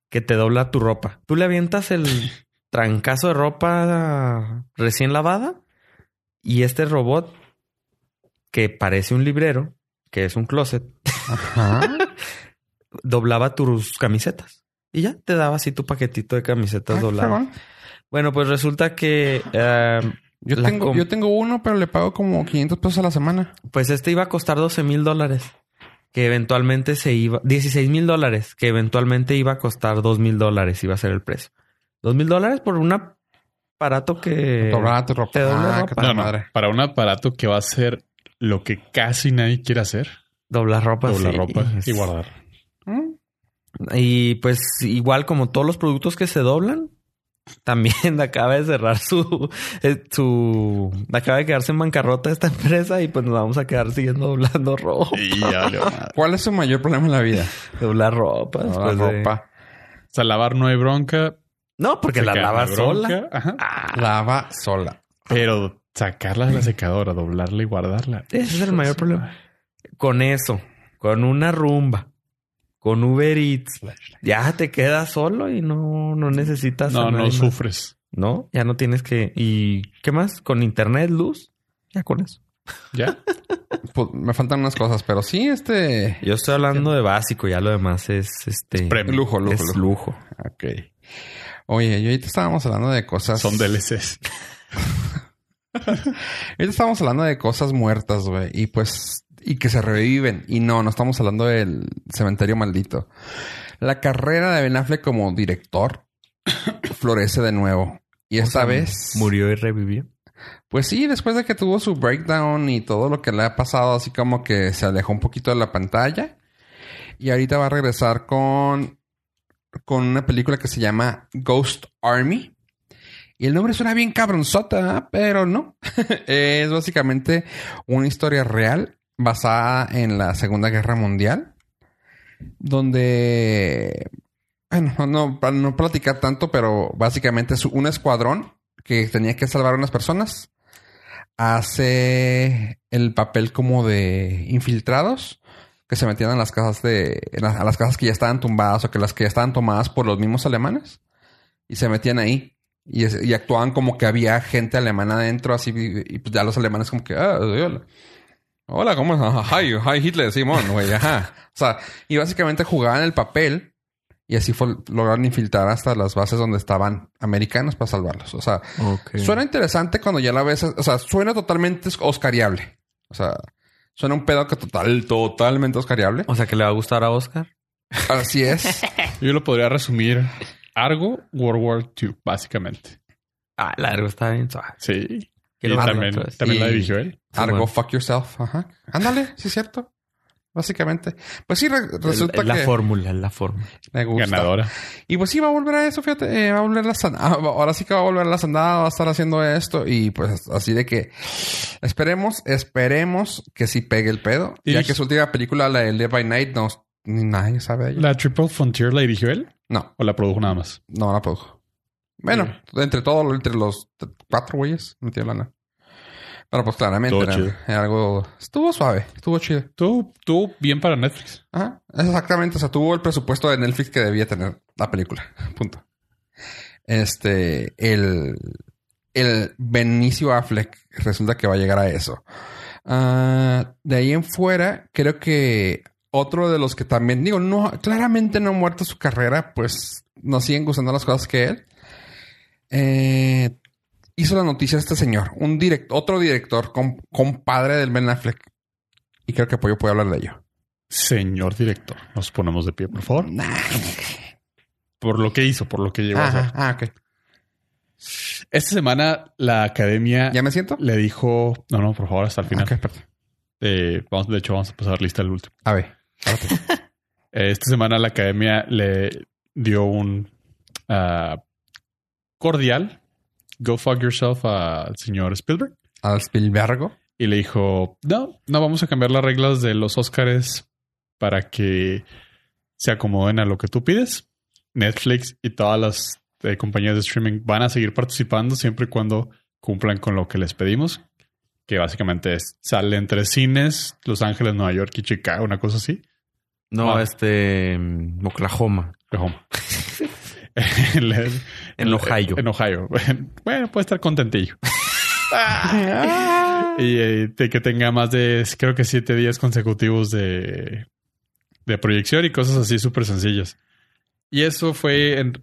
que te dobla tu ropa. Tú le avientas el trancazo de ropa recién lavada y este robot que parece un librero, que es un closet, Ajá. doblaba tus camisetas. Y ya te daba así tu paquetito de camisetas Ah, fregón. Bueno, pues resulta que eh, Yo tengo, yo tengo uno, pero le pago como 500 pesos a la semana. pues este iba a costar 12 mil dólares. Que eventualmente se iba... 16 mil dólares. Que eventualmente iba a costar 2 mil dólares. Iba a ser el precio. 2 mil dólares por un aparato que... Doblar tu ropa. te Ah, ropa. qué No, toda no, madre. para un aparato que va a ser lo que casi nadie quiere hacer. Doblar ropa. doblar sí. ropa Es- y guardar. Mm. Y pues igual como todos los productos que se doblan, también acaba de cerrar su, eh, su, acaba de quedarse en bancarrota esta empresa y pues nos vamos a quedar siguiendo doblando ropa. ¿Cuál es su mayor problema en la vida? doblar ropa. Doblar después de- ropa. O sea, lavar no hay bronca. No, porque la bronca, sola. Ajá. Ah, Lava sola. Pero sacarla de la secadora, doblarla y guardarla. ese es el mayor problema. Con eso, con una rumba, con Uber Eats, ya te quedas solo y no, no necesitas. a No, no más. sufres. No, ya no tienes que. ¿Y qué más? Con internet, luz, ya con eso. ¿Ya? Pues, me faltan unas cosas, pero sí, este... Yo estoy hablando de básico, ya lo demás es este. Premium. Lujo, lujo, es lujo. lujo. Ok. Oye, y ahorita estábamos hablando de cosas... Son DLCs. Ahorita estábamos hablando de cosas muertas, güey. Y pues... Y que se reviven. Y no, no estamos hablando del cementerio maldito. La carrera de Ben Affleck como director florece de nuevo. Y esta vez... Murió y revivió. Pues sí, después de que tuvo su breakdown y todo lo que le ha pasado, así como que se alejó un poquito de la pantalla. Y ahorita va a regresar con, con una película que se llama Ghost Army. Y el nombre suena bien cabronzota, pero no. es básicamente una historia real basada en la Segunda Guerra Mundial. Donde... Bueno, no, para no platicar tanto, pero básicamente un escuadrón que tenía que salvar a unas personas. Hace el papel como de infiltrados que se metían a las casas de en a las casas que ya estaban tumbadas o que las que ya estaban tomadas por los mismos alemanes y se metían ahí y, actuaban como que había gente alemana adentro así y, y, pues ya los alemanes como que ah, hola. ¿cómo estás? Hi, hi Hitler, Simón, güey, ajá. O sea, y básicamente jugaban el papel y así fue, lograron infiltrar hasta las bases donde estaban americanos para salvarlos. O sea. Suena interesante cuando ya la ves, o sea, suena totalmente oscariable. O sea, suena un pedo que total, totalmente oscariable. O sea que le va a gustar a Oscar. Así es. Yo lo podría resumir. Argo, World War II, básicamente. Ah, largo está bien. Sí. Y también, también la dirigió él. Argo, bueno. fuck yourself. Ajá. Ándale, sí es cierto. Básicamente. Pues sí, re- resulta Es la que fórmula, es la fórmula. me gusta. Ganadora. Y pues sí, va a volver a eso, fíjate. eh, va a volver a las andadas. Ahora sí que va a volver a las andadas, va a estar haciendo esto. Y pues así de que esperemos, esperemos que sí pegue el pedo. Y ya que su última película, la de Live by Night, no, ni nadie sabe de ella. ¿La Triple Frontier la dirigió él? No. ¿O la produjo nada más? No la produjo. Bueno, entre todo, entre los cuatro güeyes, no tiene lana. Pero pues claramente Estuvo era, algo... Estuvo suave, estuvo chido. Tú, tú bien para Netflix. Ajá, exactamente. O sea, tuvo el presupuesto de Netflix que debía tener la película. Punto. Este, el... El Benicio Affleck resulta que va a llegar a eso. Ah, de ahí en fuera, creo que otro de los que también, digo, no, claramente no ha muerto su carrera, pues nos siguen gustando las cosas que él. Eh, hizo la noticia este señor, un direct, otro director, com- compadre del Ben Affleck. Y creo que yo puedo hablar de ello. Señor director, nos ponemos de pie, por favor. Por lo que hizo, por lo que llegó a hacer. ah, ok. Esta semana la academia ¿Ya me siento? le dijo... No, no, por favor, hasta el final. Ok, perdón. Eh, vamos, de hecho, vamos a pasar lista al último. A ver. Eh, Esta semana la academia le dio un ah, cordial go fuck yourself al señor Spielberg Al Spielbergo. y le dijo, no, no vamos a cambiar las reglas de los Oscars para que se acomoden a lo que tú pides. Netflix y todas las eh, compañías de streaming van a seguir participando siempre y cuando cumplan con lo que les pedimos, que básicamente es, sale entre cines, Los Ángeles, Nueva York y Chicago, una cosa así. No, Ah. este... mm, Oklahoma. Oklahoma. en, En Ohio. En Ohio. Bueno, puede estar contentillo. y eh, de que tenga más de, creo que siete días consecutivos de, de proyección y cosas así súper sencillas. Y eso fue en-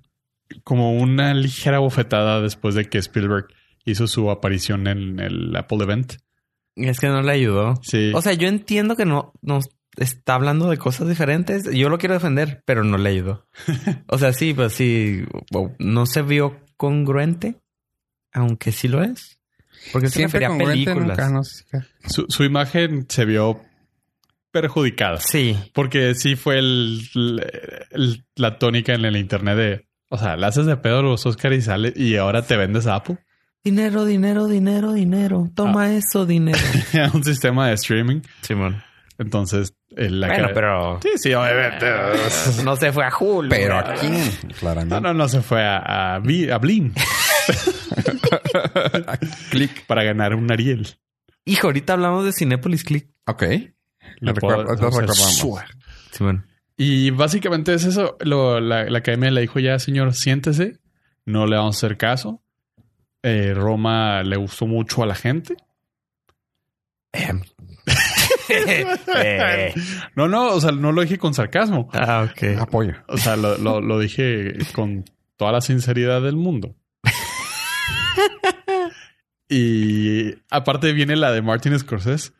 como una ligera bofetada después de que Spielberg hizo su aparición en el Apple Event. Es que no le ayudó. Sí. O sea, yo entiendo que no nos está hablando de cosas diferentes. Yo lo quiero defender, pero no le ayudó. o sea, sí, pues sí, no se vio congruente, aunque sí lo es. Porque se Siempre refería a películas. nunca, no sé si- su, su imagen se vio perjudicada. Sí. Porque sí fue el, el- la tónica en el internet de, o sea, la haces de pedo los Oscar y sale y ahora te vendes a Apple. Dinero, dinero, dinero, dinero. Toma Ah. eso, dinero. un sistema de streaming. Simón. Entonces, la Bueno, cara- pero Sí, sí, obviamente. no se fue a Julio. Pero aquí, claramente. No, no, no se fue a, a, a Blim Click. para ganar un Ariel. Hijo, ahorita hablamos de Cinépolis Click. Ok. Recuerdo- lo recordamos. Y básicamente es eso. Lo- la, la academia le dijo ya, señor, siéntese. No le vamos a hacer caso. Eh, Roma le gustó mucho a la gente. Eh. No, no, o sea, no lo dije con sarcasmo. Ah, ok. Apoyo. O sea, lo, lo- lo dije con toda la sinceridad del mundo. y aparte viene la de Martin Scorsese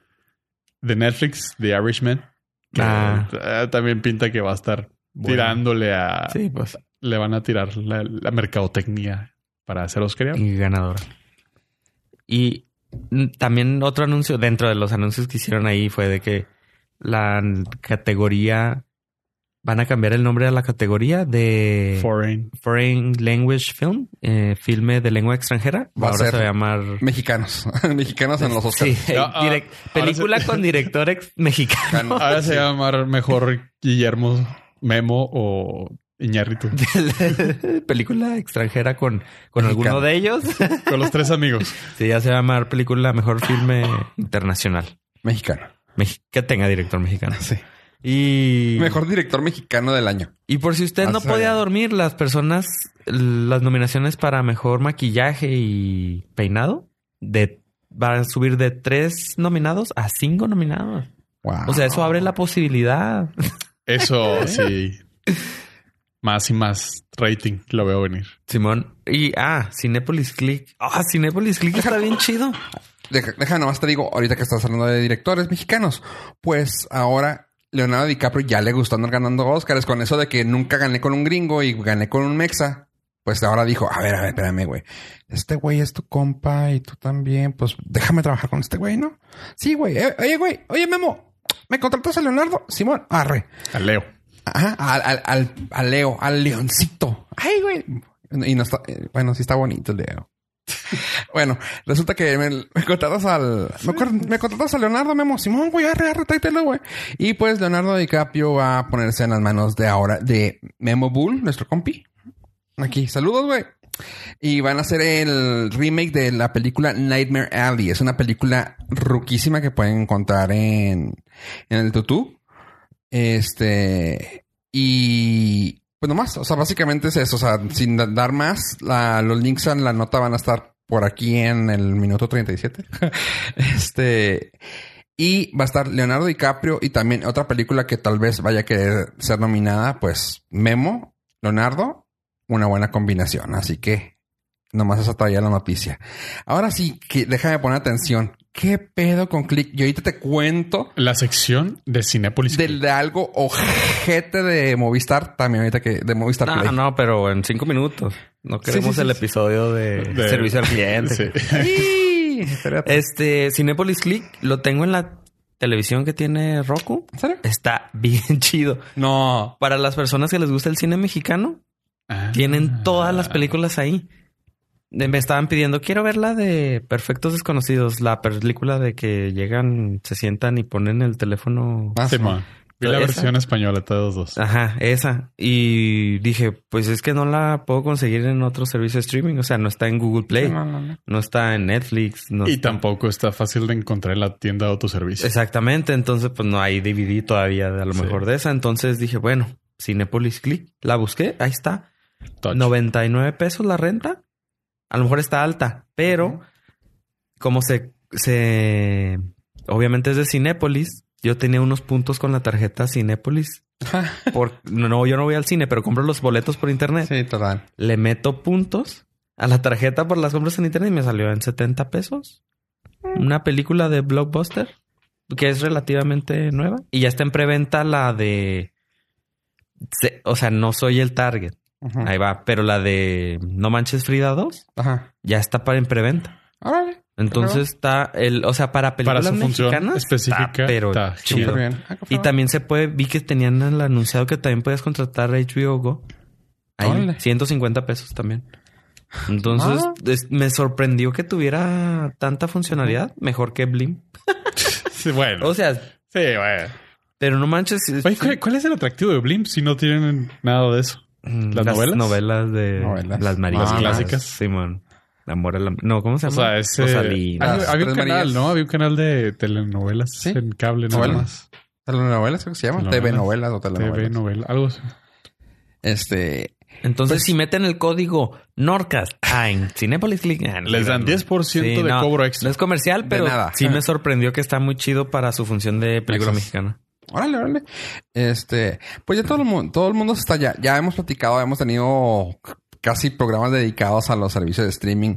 de Netflix, The Irishman. Que Ah. eh, también pinta que va a estar Bueno. tirándole a. Sí, pues. Le van a tirar la, la mercadotecnia para hacer Oscar. Y ganadora. Y también otro anuncio dentro de los anuncios que hicieron ahí fue de que la categoría van a cambiar el nombre a la categoría de Foreign. Foreign Language Film, eh, filme de lengua extranjera. Va a Ahora ser se va a llamar Mexicanos. Mexicanos en los Oscars. Sí, Ah, ah, direct- película se- con director ex- mexicano. Ahora se va a llamar mejor Guillermo Memo o Iñárritu. película extranjera con, con alguno de ellos. Con los tres amigos. Sí, ya se va a llamar película mejor filme internacional. Mexicano. Mex- que tenga director mexicano. Sí. Y Mejor director mexicano del año. Y por si usted no Hace- podía dormir, las personas, las nominaciones para mejor maquillaje y peinado, de van a subir de tres nominados a cinco nominados. Wow. O sea, eso abre la posibilidad. Eso sí. Más y más rating lo veo venir. Simón. Y ah, Cinepolis Click. Ah, Cinepolis Click está bien chido. Deja, deja nomás te digo, ahorita que estás hablando de directores mexicanos, pues ahora Leonardo DiCaprio ya le gustó andar ganando Oscars con eso de que nunca gané con un gringo y gané con un mexa. Pues ahora dijo, a ver, a ver, espérame, güey. Este güey es tu compa y tú también. Pues déjame trabajar con este güey, ¿no? Sí, güey. Eh, oye, güey. Oye, Memo. ¿Me contratas a Leonardo? Simón, arre. A Leo. Ajá, al, al, al, Leo, al leoncito. Ay, güey. Y no está, eh, bueno, sí está bonito el Leo. bueno, resulta que me, me contratas al, me, me contratas a Leonardo Memo Simón, güey, arre, arre, tráetelo, güey. Y pues Leonardo DiCaprio va a ponerse en las manos de ahora de Memo Bull, nuestro compi. Aquí, saludos, güey. Y van a hacer el remake de la película Nightmare Alley. Es una película ruquísima que pueden encontrar en, en el tutú. Este. Y. Pues nomás. O sea, básicamente es eso. O sea, sin da- dar más, los links a la nota van a estar por aquí en el minuto 37. este. Y va a estar Leonardo DiCaprio y también otra película que tal vez vaya a querer ser nominada, pues Memo, Leonardo, una buena combinación. Así que nomás esa traía la noticia. Ahora sí, que déjame poner atención. ¿Qué pedo con Click? Yo ahorita te cuento La sección de Cinépolis. del de algo ojete de Movistar, también ahorita que de Movistar No, Play. no, pero en cinco minutos. No queremos sí, el sí. episodio de, De- servicio al cliente. Este, Cinepolis Click lo tengo en la televisión que tiene Roku. ¿En serio? Está bien chido. No. Para las personas que les gusta el cine mexicano, Ah. tienen todas las películas ahí. Me estaban pidiendo, quiero ver la de Perfectos Desconocidos, la película de que llegan, se sientan y ponen el teléfono. Ah, Sí, sí, man. Vi la ¿Esa? versión española de todos dos. Ajá, esa. Y dije, pues es que no la puedo conseguir en otro servicio de streaming. O sea, no está en Google Play, No, no, no. no está en Netflix. No Y está- tampoco está fácil de encontrar en la tienda de autoservicio. Exactamente. Entonces, pues no hay DVD todavía de a lo Sí. mejor de esa. Entonces dije, bueno, Cinepolis Click. La busqué, ahí está. Touch. 99 pesos la renta. A lo mejor está alta, pero como se, se, obviamente es de Cinépolis, yo tenía unos puntos con la tarjeta Cinépolis. Por, no, yo no voy al cine, pero compro los boletos por internet. Sí, total. Le meto puntos a la tarjeta por las compras en internet y me salió en 70 pesos. Una película de Blockbuster que es relativamente nueva y ya está en preventa la de, o sea, no soy el target. Ahí va, pero la de No Manches Frida 2 Ajá. ya está para en preventa. Órale. Entonces está el, o sea, para películas Para su mexicanas específica, está, pero está chido. Bien. Ah, Y también se puede, vi que tenían el anunciado que también podías contratar HBO Go. Ahí, Órale. 150 pesos también. Entonces, Ah. es- me sorprendió que tuviera tanta funcionalidad, mejor que Blim. Sí, bueno. O sea, sí, bueno. pero no manches. Oye, ¿cuál, cuál es el atractivo de Blimp si no tienen nada de eso? Mm, ¿las novelas? novelas de Novelas. las marinas. Las clásicas. Simón. Amor a la... No, ¿cómo se O llama? sea, ese... Rosalina. Había, un canal, Marías. ¿no? Había un canal de telenovelas Sí. en cable nada Novelas. más. Telenovelas creo que se llama. TV novelas o telenovelas. TV, novela, algo así. Este, Entonces, Pues- si meten el código Norcas ah, en Cinepolis Click, ah, no, Les dan no. 10% de cobro extra. No es comercial, pero nada. sí me sorprendió que está muy chido para su función de película Exacto. mexicana. Órale, órale. Este, pues ya todo el mundo, todo el mundo está ya, ya hemos platicado, hemos tenido casi programas dedicados a los servicios de streaming.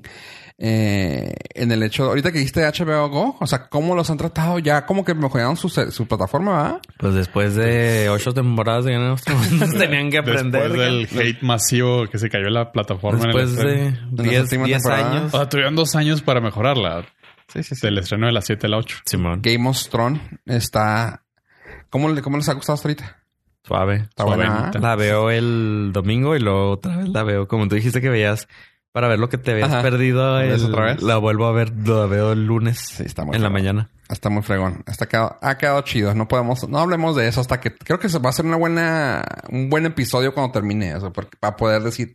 Eh, en el hecho, ahorita que dijiste HBO Go, o sea, cómo los han tratado ya, como que mejoraron su, su plataforma, ¿verdad? Pues después de ocho temporadas de Game of Thrones, tenían que aprender. Después del hate masivo que se cayó en la plataforma. en el Después de la 10 última 10 temporada. años. O sea, tuvieron dos años para mejorarla. Sí, sí, sí. Del estreno de las 7 a la 8. Simón. Game of Thrones está, ¿cómo, le- cómo les ha gustado hasta ahorita? Suave. Está buena. Suavenita. ¿ah? La veo el domingo y luego otra vez la veo. Como tú dijiste que veías para ver lo que te habías Ajá. perdido. ¿Ves el- otra vez? La vuelvo a ver, la veo el lunes Sí, está muy en la mañana. Está muy fregón. Está quedado, ha quedado chido. No podemos, no hablemos de eso hasta que creo que se va a hacer una buena, un buen episodio cuando termine eso, porque para poder decir,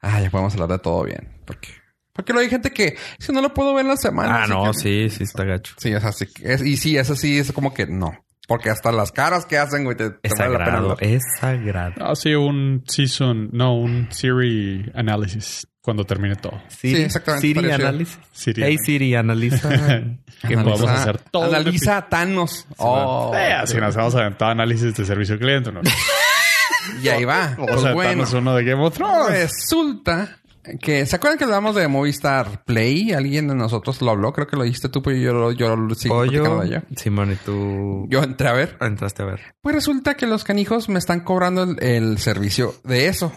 ah, ya podemos hablar de todo bien. Porque, porque lo hay gente que si no lo puedo ver en la semana. Ah, no, que- sí, sí está gacho. Sí, es así. Es, y sí, eso sí es como que no. Porque hasta las caras que hacen, güey, te, te Es vale la pena es sagrado. Ah, sí, un season, no, un series análisis cuando termine todo. Siri, exactamente, Siri análisis. Siri. Hey Siri, analiza. que podamos hacer todo. Analiza a Thanos. Oh, Eh, así nos vamos a aventar análisis de servicio al cliente, ¿no? y ahí va. Vamos Pues a bueno. uno de Game of Thrones. Resulta que, ¿se acuerdan que hablamos de Movistar Play? Alguien de nosotros lo habló, creo que lo dijiste tú, pero yo, lo- yo lo sigo Pollo. ello. Simón, y tú Yo entré a ver. entraste a ver. Pues resulta que los canijos me están cobrando el, el servicio de eso.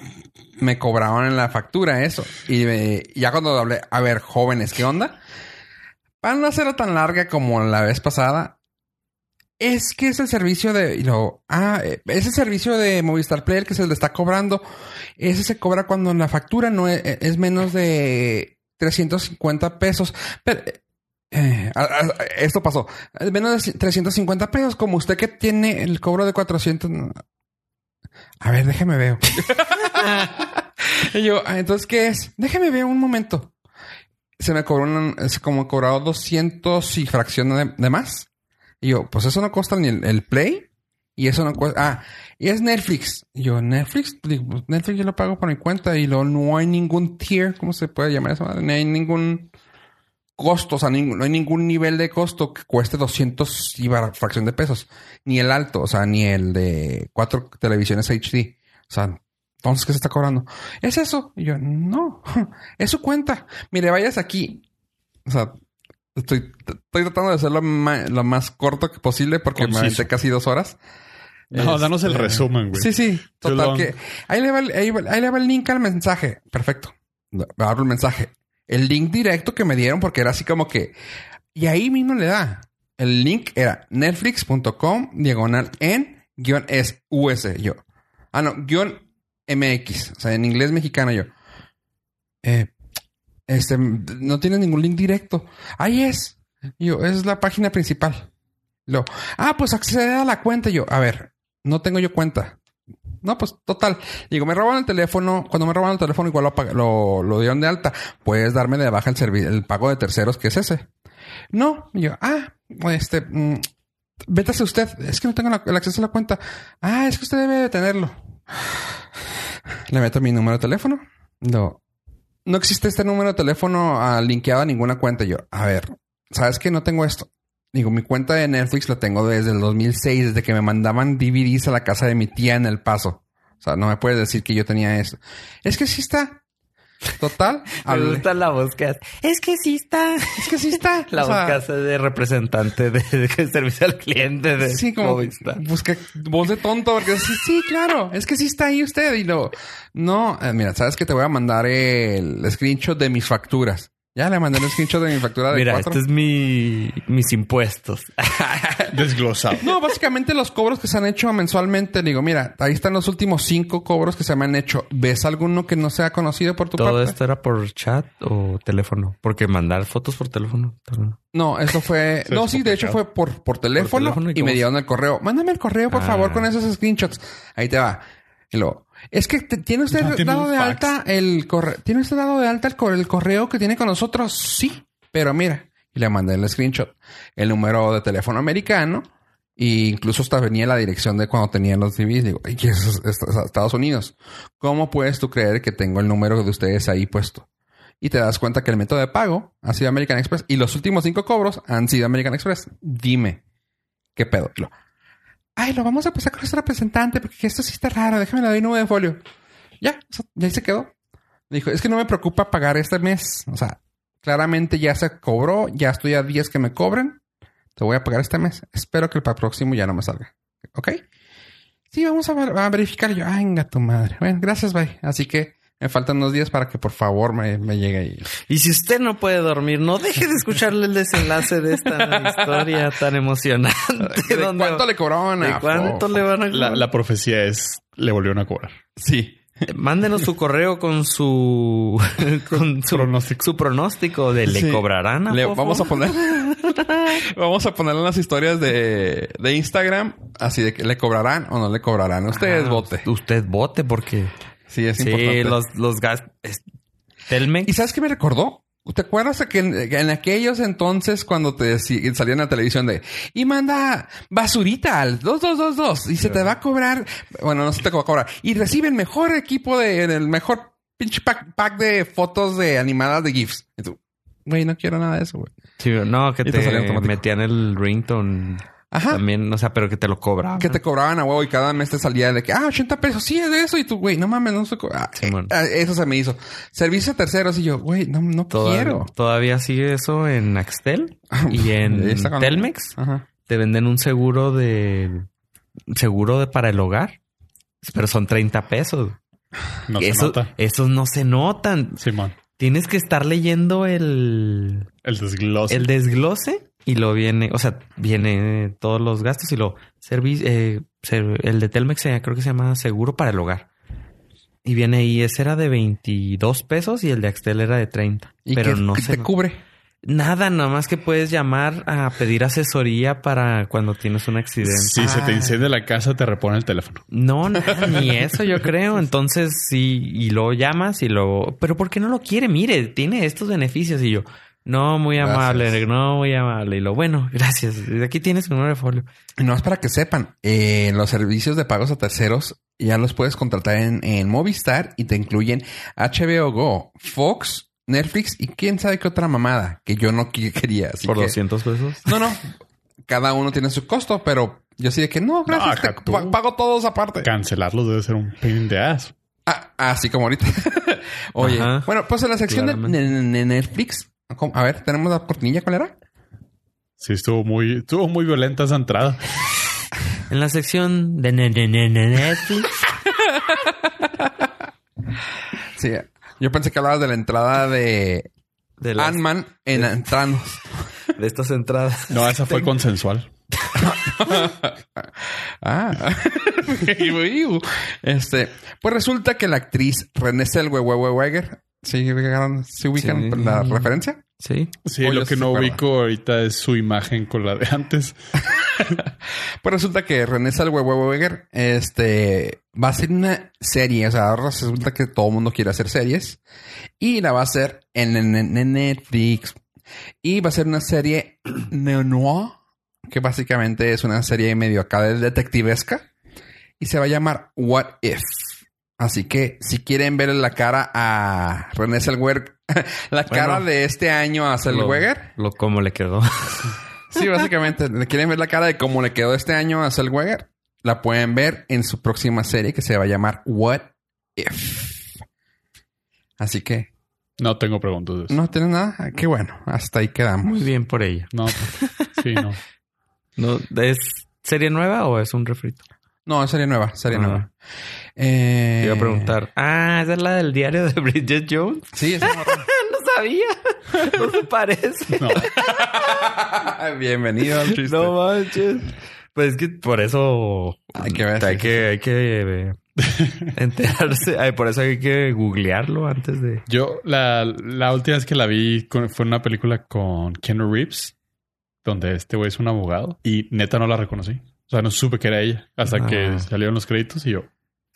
Me cobraron en la factura eso. Y me- ya cuando hablé, a ver, jóvenes, ¿qué onda? Para no hacerla tan larga como la vez pasada, es que es el servicio de... Ah, eh, es el servicio de Movistar Play el que se le está cobrando. Ese se cobra cuando la factura no es, es menos de 350 pesos. Pero... eh, a- esto pasó. Menos de 350 pesos. Como usted que tiene el cobro de 400... no. A ver, déjeme veo. y yo, ah, entonces, ¿qué es? Déjeme ver un momento. Se me cobró un, como cobrado 200 y fracción de más. Y yo, pues eso no cuesta ni el, el Play. Y eso no cuesta. Ah, y es Netflix. Y yo, Netflix, pues, Netflix yo lo pago por mi cuenta. Y luego no hay ningún tier, ¿cómo se puede llamar eso? No hay ningún costo, o sea, no hay ningún nivel de costo que cueste 200 y fracción de pesos. Ni el alto, o sea, ni el de cuatro televisiones HD. O sea, entonces, ¿qué se está cobrando? ¿Es eso? Y yo, no, es su cuenta. Mire, vayas aquí. O sea, estoy, estoy tratando de hacerlo lo más corto que posible porque me aventé casi dos horas. No, danos el Este, resumen, güey. Sí, sí. Total que ahí le, va el, ahí le va el link al mensaje. Perfecto. Abro el mensaje. El link directo que me dieron porque era así como que... Y ahí mismo le da. El link era netflix.com diagonal en guion es US. Yo. Ah, no, guion MX. O sea, en inglés mexicano yo. Eh, este, no tiene ningún link directo. Ahí es. Yo, es la página principal. Lo, ah, pues accede a la cuenta. Yo, a ver, no tengo yo cuenta. No, pues total. Digo, me roban el teléfono. Cuando me roban el teléfono, igual lo, lo, lo dieron de alta. Puedes darme de baja el el pago de terceros, que es ese. No, yo, ah, este, mm, vétase usted. Es que no tengo el acceso a la cuenta. Ah, es que usted debe de tenerlo. Le meto mi número de teléfono. No, no existe este número de teléfono ah, linkeado a ninguna cuenta. Yo, a ver, ¿sabes que no tengo esto? Digo, mi cuenta de Netflix la tengo desde el 2006, desde que me mandaban DVDs a la casa de mi tía en El Paso. O sea, no me puedes decir que yo tenía eso. Es que sí está. Total. Me gusta la voz que hace. Es que sí está. Es que sí está. La voz sea, que hace de representante de, de servicio al cliente de Sí, como busca voz de tonto, porque sí, sí, claro, es que sí está ahí usted. Y lo no, eh, mira, sabes que te voy a mandar el screenshot de mis facturas. Ya le mandé el screenshot de mi factura de Mira, cuatro. este es mi mis impuestos. Desglosado. No, básicamente los cobros que se han hecho mensualmente. Digo, mira, ahí están los últimos cinco cobros que se me han hecho. ¿Ves alguno que no sea conocido por tu ¿Todo parte? esto era por chat o teléfono? Porque mandar fotos por teléfono. No, eso fue. Eso no, es sí, de hecho fue por, por teléfono, teléfono, ¿y me dieron el correo. Mándame el correo, por Ah. favor, con esos screenshots. Ahí te va. Y luego, es que tiene usted No dado de alta el correo. ¿Tiene usted dado de alta el, cor- el correo que tiene con nosotros? Sí, pero mira. Y le mandé el screenshot. El número de teléfono americano Y incluso hasta venía la dirección de cuando tenían los DVDs. Digo, ay, ¿qué es Estados Unidos. ¿Cómo puedes tú creer que tengo el número de ustedes ahí puesto? Y te das cuenta que el método de pago ha sido American Express y los últimos cinco cobros han sido American Express. Dime, ¿qué pedo? Y lo, ay, lo vamos a pasar con nuestro representante porque esto sí está raro. Déjame le doy número de folio. Ya, o sea, ya se quedó. Dijo, es que no me preocupa pagar este mes. O sea, claramente ya se cobró, ya estoy a 10 que me cobren. Te voy a pagar este mes. Espero que el próximo ya no me salga. ¿Ok? Sí, vamos a, ver- a verificar. Yo, venga tu madre. Bueno, gracias, bye. Así que me faltan unos días para que por favor me, me llegue ahí. Y si usted no puede dormir, no deje de escucharle el desenlace de esta historia tan emocionante. ¿De donde- cuánto le cobraron ¿De a cuánto le van a La, la profecía es, le volvieron a cobrar. Sí. Mándenos su correo con su con su Pronóstico. su pronóstico de le Sí. cobrarán. Le- Fofo? vamos a poner vamos a poner en las historias de, de Instagram así de que le cobrarán o no le cobrarán. Ustedes Ah, vote. Usted vote porque Sí, es sí, importante. los los gastos Telmex ¿Y sabes qué me recordó? ¿Te acuerdas de que en, que en aquellos entonces cuando te deci- salían la televisión de y manda basurita al 2222 y se te va a cobrar, bueno, no se te va a cobrar y recibe el mejor equipo de el mejor pinche pack, pack de fotos de animadas de GIFs. Y tú, güey, no quiero nada de eso, güey. Sí, no, que Y te te metían el ringtone Ajá. también, o sea, pero que te lo cobraban. Que te cobraban a huevo y cada mes te salía de que, ah, 80 pesos, sí es de eso. Y tú, güey, no mames, no se co- ah, eh, Eso se me hizo. Servicio a terceros y yo, güey, no, no quiero. todavía sigue eso en Axtel y en Telmex. Ajá. Te venden un seguro de seguro de para el hogar, pero son 30 pesos. No se Eso- nota. Esos no se notan. Simón. Tienes que estar leyendo el, El desglose. el desglose y lo viene, o sea, viene todos los gastos y lo servi- eh, ser- el de Telmex creo que se llama seguro para el hogar. Y viene ahí, ese era de 22 pesos y el de Axtel era de 30. Y pero que no que se te cubre. Nada, nada más que puedes llamar a pedir asesoría para cuando tienes un accidente. Si se te Ah. incendia la casa, te repone el teléfono. No, nada, ni eso yo creo. Entonces sí, y luego llamas y luego, pero ¿por qué no lo quiere? Mire, tiene estos beneficios y yo, no, muy Gracias. amable, no, muy amable. Y lo bueno, gracias. Aquí tienes un número de folio. Y no es para que sepan, eh, los servicios de pagos a terceros ya los puedes contratar en, en Movistar y te incluyen HBO Go, Fox, Netflix y quién sabe qué otra mamada que yo no quería. Así Por que- 200 pesos. No, no. Cada uno tiene su costo, pero yo sí de que no, gracias. te pa- pago todos aparte. Cancelarlos debe ser un pain in the ass. Ah, así como ahorita. Oye, Ajá. bueno, pues en la sección de, Claramente. de- de Netflix, ¿cómo? a ver, tenemos la cortinilla, ¿cuál era? Sí, estuvo muy, estuvo muy violenta esa entrada. En la sección de ne- ne- ne- ne- Netflix. Sí, yo pensé que hablabas de la entrada de De, las- Ant-Man en Thanos. de estas entradas. No, esa fue consensual. Ah, este, pues resulta que la actriz Renée Zellweger, ¿sí, ubican- ¿sí ubican Sí. la referencia? Sí. Sí, lo que no acuerda. ubico ahorita es su imagen con la de antes. Pues resulta que Renée Zellweger, este, va a hacer una serie, o sea, ahora resulta que todo el mundo quiere hacer series y la va a hacer en, en- en Netflix y va a ser una serie neo-noir, que básicamente es una serie medio acá de detectivesca y se va a llamar What If. Así que si quieren ver la cara a Renée Zellweger, la cara de este año a Zellweger, Lo, lo como le quedó. Sí, básicamente, le quieren ver la cara de cómo le quedó este año a Zellweger. La pueden ver en su próxima serie que se va a llamar What If. Así que No tengo preguntas de eso. no tienes nada. Ah, Qué bueno, hasta ahí quedamos. Muy bien por ella. No, pues, sí, no. No, ¿Es serie nueva o es un refrito? No, es serie nueva, serie Ah. nueva. Eh, Te iba a preguntar. Ah, esa es la del diario de Bridget Jones. Sí, es No sabía. No se parece. No. Bienvenido al chiste. No manches. Pues es que por eso Hay que ver, Hay sí, que, hay que eh, enterarse. Ay, por eso hay que googlearlo antes de. Yo, la, la última vez que la vi con- fue en una película con Keanu Reeves, donde este güey es un abogado y neta no la reconocí. O sea, no supe que era ella hasta Ah. que salieron los créditos y yo.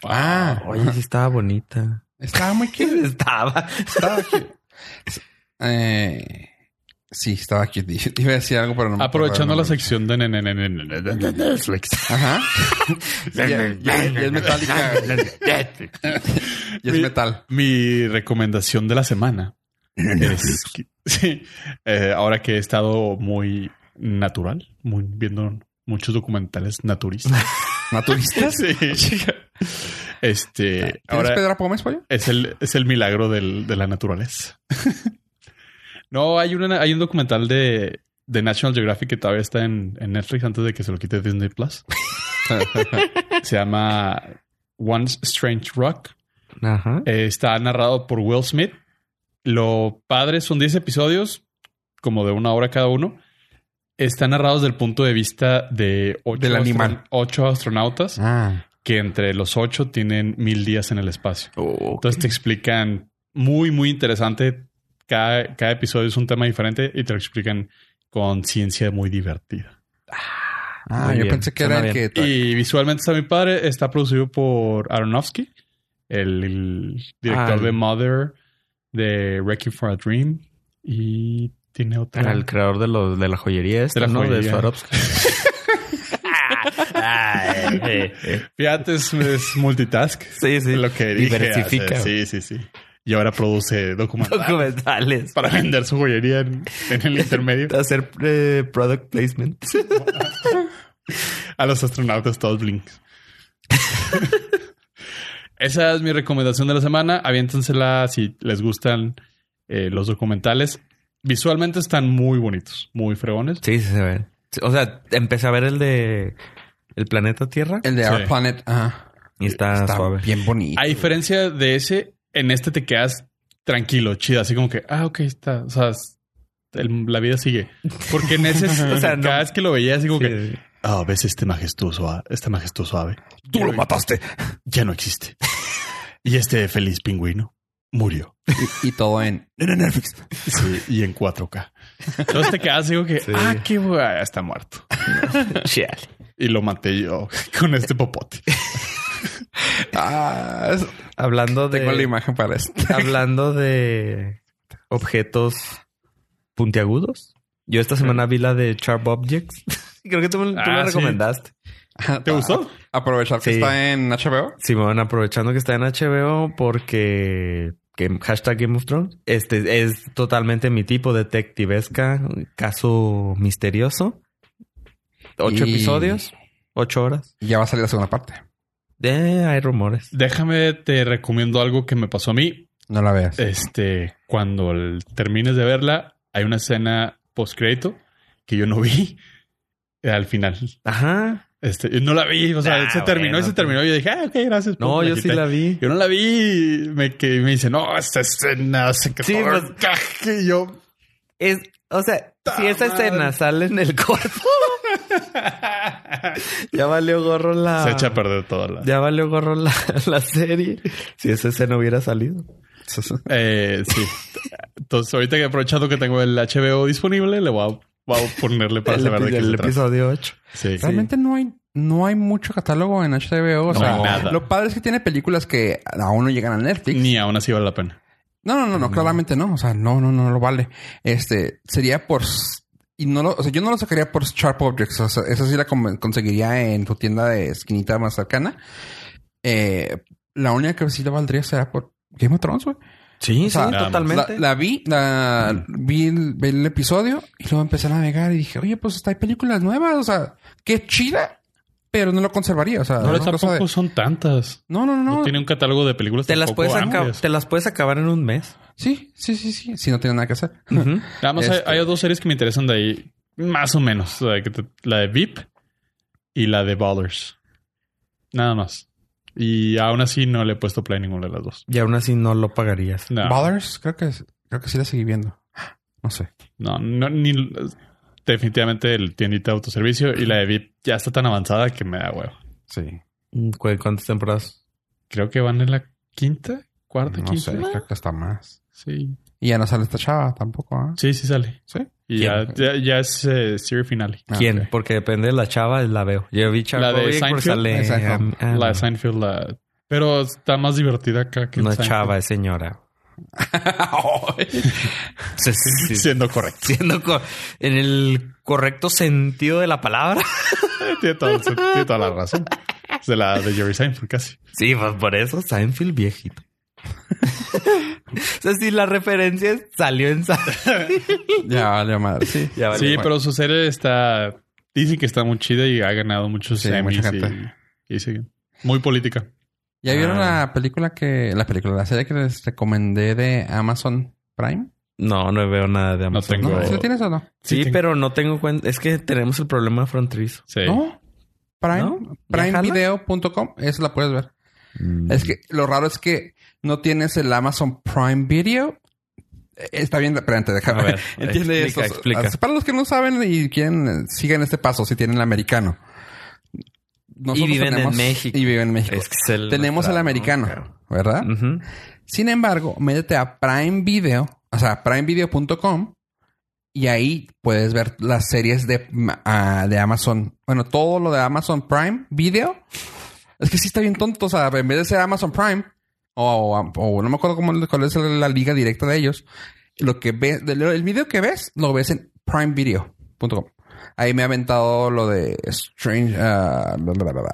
Ah, Oye, sí estaba bonita. estaba muy cute. Estaba. Estaba cute. Eh, Sí, estaba aquí. Iba a decir algo, pero no me Aprovechando la sección de, ne- ne- ne- ne- ne- de de Netflix. Ajá. ya, ya- ya es metálica. y es Mi- metal. Mi recomendación de la semana es sí, eh, ahora que he estado muy natural, muy viendo muchos documentales naturistas. ¿Naturistas? sí. Este, ¿Tienes ahora Pedro Pómez, es el, es el milagro del- de la naturaleza. no, hay, una, hay un documental de, de National Geographic que todavía está en, en Netflix antes de que se lo quite Disney Plus. se llama One Strange Rock. Ajá. Eh, está narrado por Will Smith. Lo padre son 10 episodios, como de una hora cada uno. Están narrados desde el punto de vista de ocho, Del animal. ocho astronautas ah. que entre los ocho tienen mil días en el espacio. Oh, Entonces te explican muy, muy interesante. Cada, cada episodio es un tema diferente y te lo explican con ciencia muy divertida. Ah, Muy yo bien. pensé que Suena era el que... Y visualmente está muy padre. Está producido por Aronofsky, el, el director Ah, de Mother, de Wrecking for a Dream. Y tiene otra. Era el creador de, los de la joyería esta, De la ¿no? De joyería. Swarovski. Ay, eh, eh. Fíjate, es, es multitask. Sí, sí. Lo que Diversifica. hace- Sí, sí, sí. Y ahora produce documentales Documentales. para vender su joyería en, en el intermedio. Hacer eh, product placement. A los astronautas todos blinks. Esa es mi recomendación de la semana. Aviéntensela si les gustan eh, los documentales. Visualmente están muy bonitos, muy fregones. Sí, sí se ve. O sea, empecé a ver el de El Planeta Tierra El de Sí. Our Planet. Ajá. y está, Está suave. bien bonito. A diferencia de ese, en este te quedas tranquilo, chido, así como que, ah, ok, está. O sea, el- la vida sigue. Porque en ese, o sea, no. cada vez que lo veía, así como que, ah, ves este majestuoso, a- este majestuoso ave. Tú lo mataste. Ya no existe. Y este feliz pingüino murió. Y, y todo en... en Netflix. Sí, y en 4K. Entonces te quedas digo que, Sí. ah, qué guay, está muerto. Chale. Y lo maté yo con este popote. Ah, Hablando de. tengo la imagen para esto. Hablando de objetos puntiagudos. Yo esta semana vi la de Sharp Objects. Creo que tú, me- tú Ah, la sí. recomendaste. ¿Te gustó? Aprovechar que Sí. está en HBO. Simón, aprovechando que está en HBO porque que hashtag Game of Thrones. Este es totalmente mi tipo detectivesca, caso misterioso. Ocho Y- episodios, ocho horas. Y ya va a salir la segunda parte. Eh, hay rumores. Déjame, te recomiendo algo que me pasó a mí. No la veas. Este, cuando el- termines de verla, hay una escena post crédito que yo no vi al final. Ajá. Este, no la vi, o sea, Ah, se terminó y se terminó. Y yo dije, ah, ok, gracias. No, pum, yo sí la vi. Yo no la vi. Me, que, me dice, no, esta escena se que Sí, pues- encaje". Y yo, Es, o sea, si esa madre! escena sale en el corto, ya valió gorro la. se echa a perder toda la. Ya valió gorro la, la serie. Si esa escena hubiera salido. Eh, sí. Entonces, ahorita que aprovechando que tengo el HBO disponible, le voy a, voy a ponerle para el, saber de qué el episodio 8. Sí. Realmente no hay no hay mucho catálogo en HBO. O No sea, nada. lo padre es que tiene películas que aún no llegan a Netflix. Ni aún así vale la pena. No, no, no, no, claramente no. O sea, no, no, no, no lo vale. Este sería por y no lo, o sea, yo no lo sacaría por Sharp Objects. O sea, esa sí la conseguiría en tu tienda de esquinita más cercana. Eh, la única que sí le valdría será por Game of Thrones, güey. Sí, O sea, sí, totalmente. La, la vi, la, vi, el, vi el episodio y luego empecé a navegar y dije, oye, pues hasta hay películas nuevas. O sea, qué chida, pero no lo conservaría. O sea, es cosa tampoco de- son tantas. no, no, no, No, no. tiene un catálogo de películas te las puedes te las puedes acabar en un mes. Sí, sí, sí, sí. Si no tiene nada que hacer. Más hay- Este- hay, dos series que me interesan de ahí, más o menos. Que te- la de VIP y la de Ballers. Nada más. Y aún así no le he puesto play a ninguna de las dos. Y aún así no lo pagarías. No, Ballers, creo que creo que sí la seguí viendo. No sé. no, no, ni definitivamente el tiendita de autoservicio y la de VIP ya está tan avanzada que me da huevo. Sí. ¿Cu- ¿Cuántas temporadas? Creo que van en la quinta, cuarta, No quinta. sé, creo que hasta más. Sí, Y ya no sale esta chava tampoco, ¿ah? sí, sí sale. Sí. Y ya, ya, ya es eh, serie finale. Ah, ¿Quién? Porque depende de la chava, la veo. Yo vi chava La de Seinfeld. Ah, la de Seinfeld, la... pero está más divertida acá que No es chava, es señora. Sí, sí, sí. Siendo correcto. Siendo co- en el correcto sentido de la palabra. tiene, todo- tiene toda la razón. Es de la de Jerry Seinfeld casi. Sí, pues por eso Seinfeld viejito. o sea, si la referencia salió en ya vale madre, sí. Ya vale. sí, pero su serie está... Dicen que está muy chida y ha ganado muchos Sí, Emmys mucha gente. y sí. Muy política. ¿Ya vieron Ah. la película que... La película, la serie que les recomendé de Amazon Prime? No, no veo nada de Amazon. tengo- ¿No? ¿Sí lo tienes o no? Sí, Sí, tengo- pero no tengo cuenta. Es que tenemos el problema fronterizo. Sí. ¿No? Prime, ¿No? ¿Ya primevideo.com, eso la puedes ver. Es que lo raro es que no tienes el Amazon Prime Video. Eh, Está bien, espérate, déjame. ver, Entiende explica, esto. explica. Para los que no saben y quieren, eh, sigan este paso si tienen el americano. Nosotros viven en México. Y viven en México. Es que es el tenemos el americano. ¿verdad? Sin embargo, métete a Prime Video, o sea, primevideo.com y ahí puedes ver las series de, ah, de Amazon. Bueno, todo lo de Amazon Prime Video. Es que sí está bien tonto. O sea, en vez de ser Amazon Prime o, no me acuerdo cómo, cuál es la liga directa de ellos, lo que ves, el video que ves, lo ves en primevideo.com. Ahí me ha aventado lo de Strange, bla,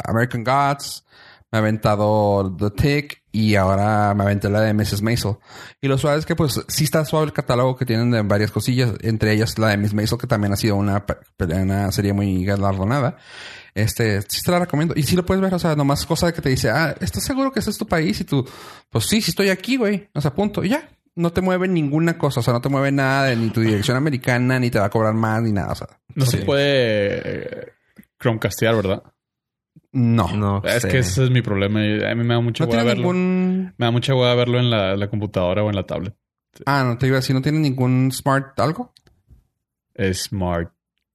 American Gods, me ha aventado The Tick y ahora me aventé la de Mrs. Maisel. Y lo suave es que pues sí está suave el catálogo que tienen de varias cosillas, entre ellas la de Miss Maisel, que también ha sido una, una serie muy galardonada. Este, sí te la recomiendo. Y sí lo puedes ver, o sea, nomás cosa de que te dice, ah, ¿estás seguro que ese es tu país? Y tú, pues sí, sí estoy aquí, güey. O sea, punto. Y ya. No te mueve ninguna cosa, o sea, no te mueve nada de ni tu dirección americana, ni te va a cobrar más, ni nada, o sea. No se puede eh, Chromecastear, ¿verdad? No. No, Es sé. que ese es mi problema. y A mí me da mucha No tiene verlo. ningún... Me da mucha hueva verlo en la, la computadora o en la tablet. Ah, no te iba a decir, ¿no tiene ningún smart algo? Es Smart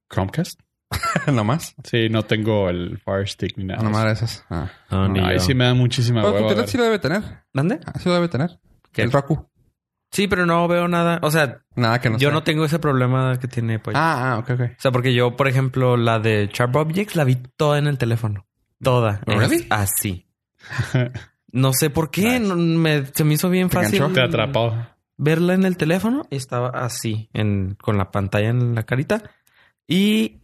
Chromecast. Nomás. Sí, no tengo el Fire Stick ni nada. Ah, nomás esas. Ah. No, ni Ahí yo. sí me da muchísima Pero hueva. ver. sí lo debe tener. ¿Dónde? Ah, sí lo debe tener. ¿Qué? El Roku. Sí, pero no veo nada. O sea, Nada que no yo sea. no tengo ese problema que tiene pues. Ah, ah, ok, ok. O sea, porque yo, por ejemplo, la de Sharp Objects la vi toda en el teléfono. Toda. Es ¿Really? así. No sé por qué. Nice. no- me, se me hizo bien ¿Te fácil. Te atrapó. Verla en el teléfono y estaba así, en, con la pantalla en la carita. Y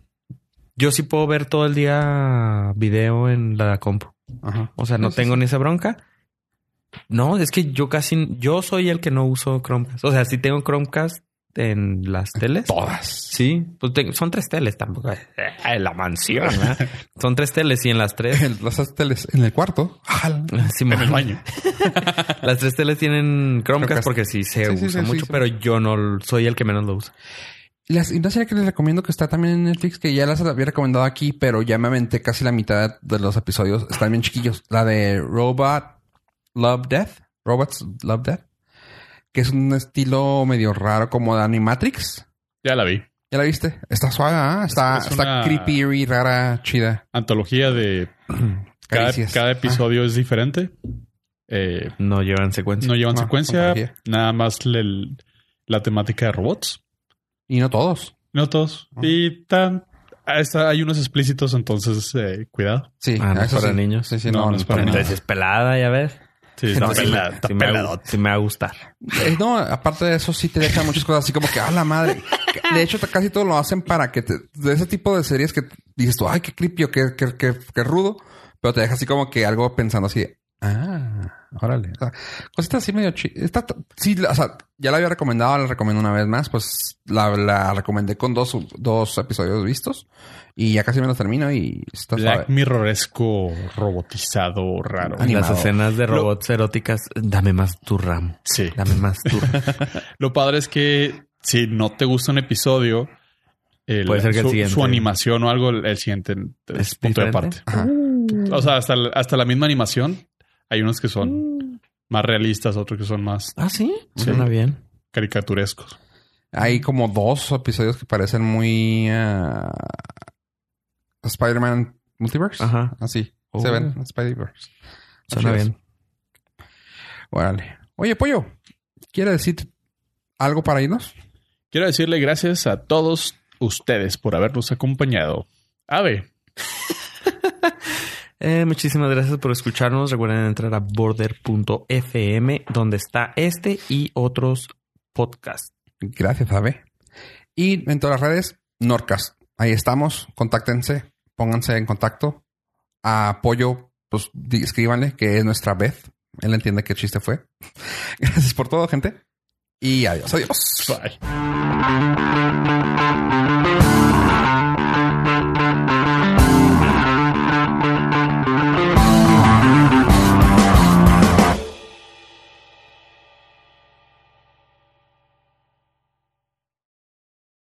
yo sí puedo ver todo el día video en la compu. Ajá. O sea, no tengo sí. ni esa bronca. No, es que yo casi, yo soy el que no uso Chromecast. O sea, sí tengo Chromecast en las teles. Todas. Sí, pues tengo- son tres teles tampoco. Eh, la mansión. ¿verdad? son tres teles y en las tres. El- Las teles en el cuarto. Sí, En el baño. Las tres teles tienen Chromecast Chromecast. porque sí se Sí, usa sí, sí, mucho, sí. pero yo no soy el que menos lo usa. Las, y una serie que les recomiendo que está también en Netflix, que ya las había recomendado aquí, pero ya me aventé casi la mitad de los episodios. Están bien chiquillos. La de Robot Love Death. Robots Love Death. Que es un estilo medio raro como de Animatrix. Ya la vi. ¿Ya la viste? Está suave, ¿ah? Está, Es está creepy y rara, chida. Antología de cada, cada episodio es diferente. Eh, No llevan secuencia. no llevan No, secuencia. Nada más le- la temática de robots. Y no todos. No todos. Y tan, está- hay unos explícitos, entonces eh, cuidado. Sí, Ah, no es eso para sí. niños. Sí, sí, No, no, no es para nada. Entonces es pelada, ya ves. Sí, No, está sí me- pelada, sí me, peladota. sí me va a gustar. Eh, no, aparte de eso, sí te dejan muchas cosas así como que, ah, la madre. De hecho, casi todo lo hacen para que te, de ese tipo de series que dices tú, ay, qué creepy o qué, qué, qué, qué rudo, pero te deja así como que algo pensando así, ah, órale. O sea, cositas así medio chi- Está, t- sí, o sea, ya la había recomendado, la recomiendo una vez más, pues la, la recomendé con dos, dos episodios vistos y ya casi me los termino y está Black suave. Mirroresco robotizado raro. Ani- Animado. Las escenas de Lo- robots eróticas, dame más tu RAM. Sí. Dame más tu Lo padre es que si no te gusta un episodio, el- Puede ser que el su, siguiente- su animación o algo, el siguiente es, ¿Es punto de diferente? aparte. Ajá. O sea, hasta, hasta la misma animación, hay unos que son más realistas, otros que son más Ah, sí. Sí. Suena bien. caricaturescos. Hay como dos episodios que parecen muy ah, Spider-Man Multiverse. Ajá. Así. Oh. Se ven Spider-Verse. Suena Así bien. Órale. Oye, Pollo, ¿quiere decir algo para irnos? Quiero decirle gracias a todos ustedes por habernos acompañado. Ave, Eh, muchísimas gracias por escucharnos. Recuerden entrar a border.fm, donde está este y otros podcasts. Gracias, Ave. Y en todas las redes, Norcas. Ahí estamos. Contáctense, pónganse en contacto. A apoyo, pues escríbanle que es nuestra Beth. Él entiende qué chiste fue. Gracias por todo, gente. Y adiós, adiós. Bye.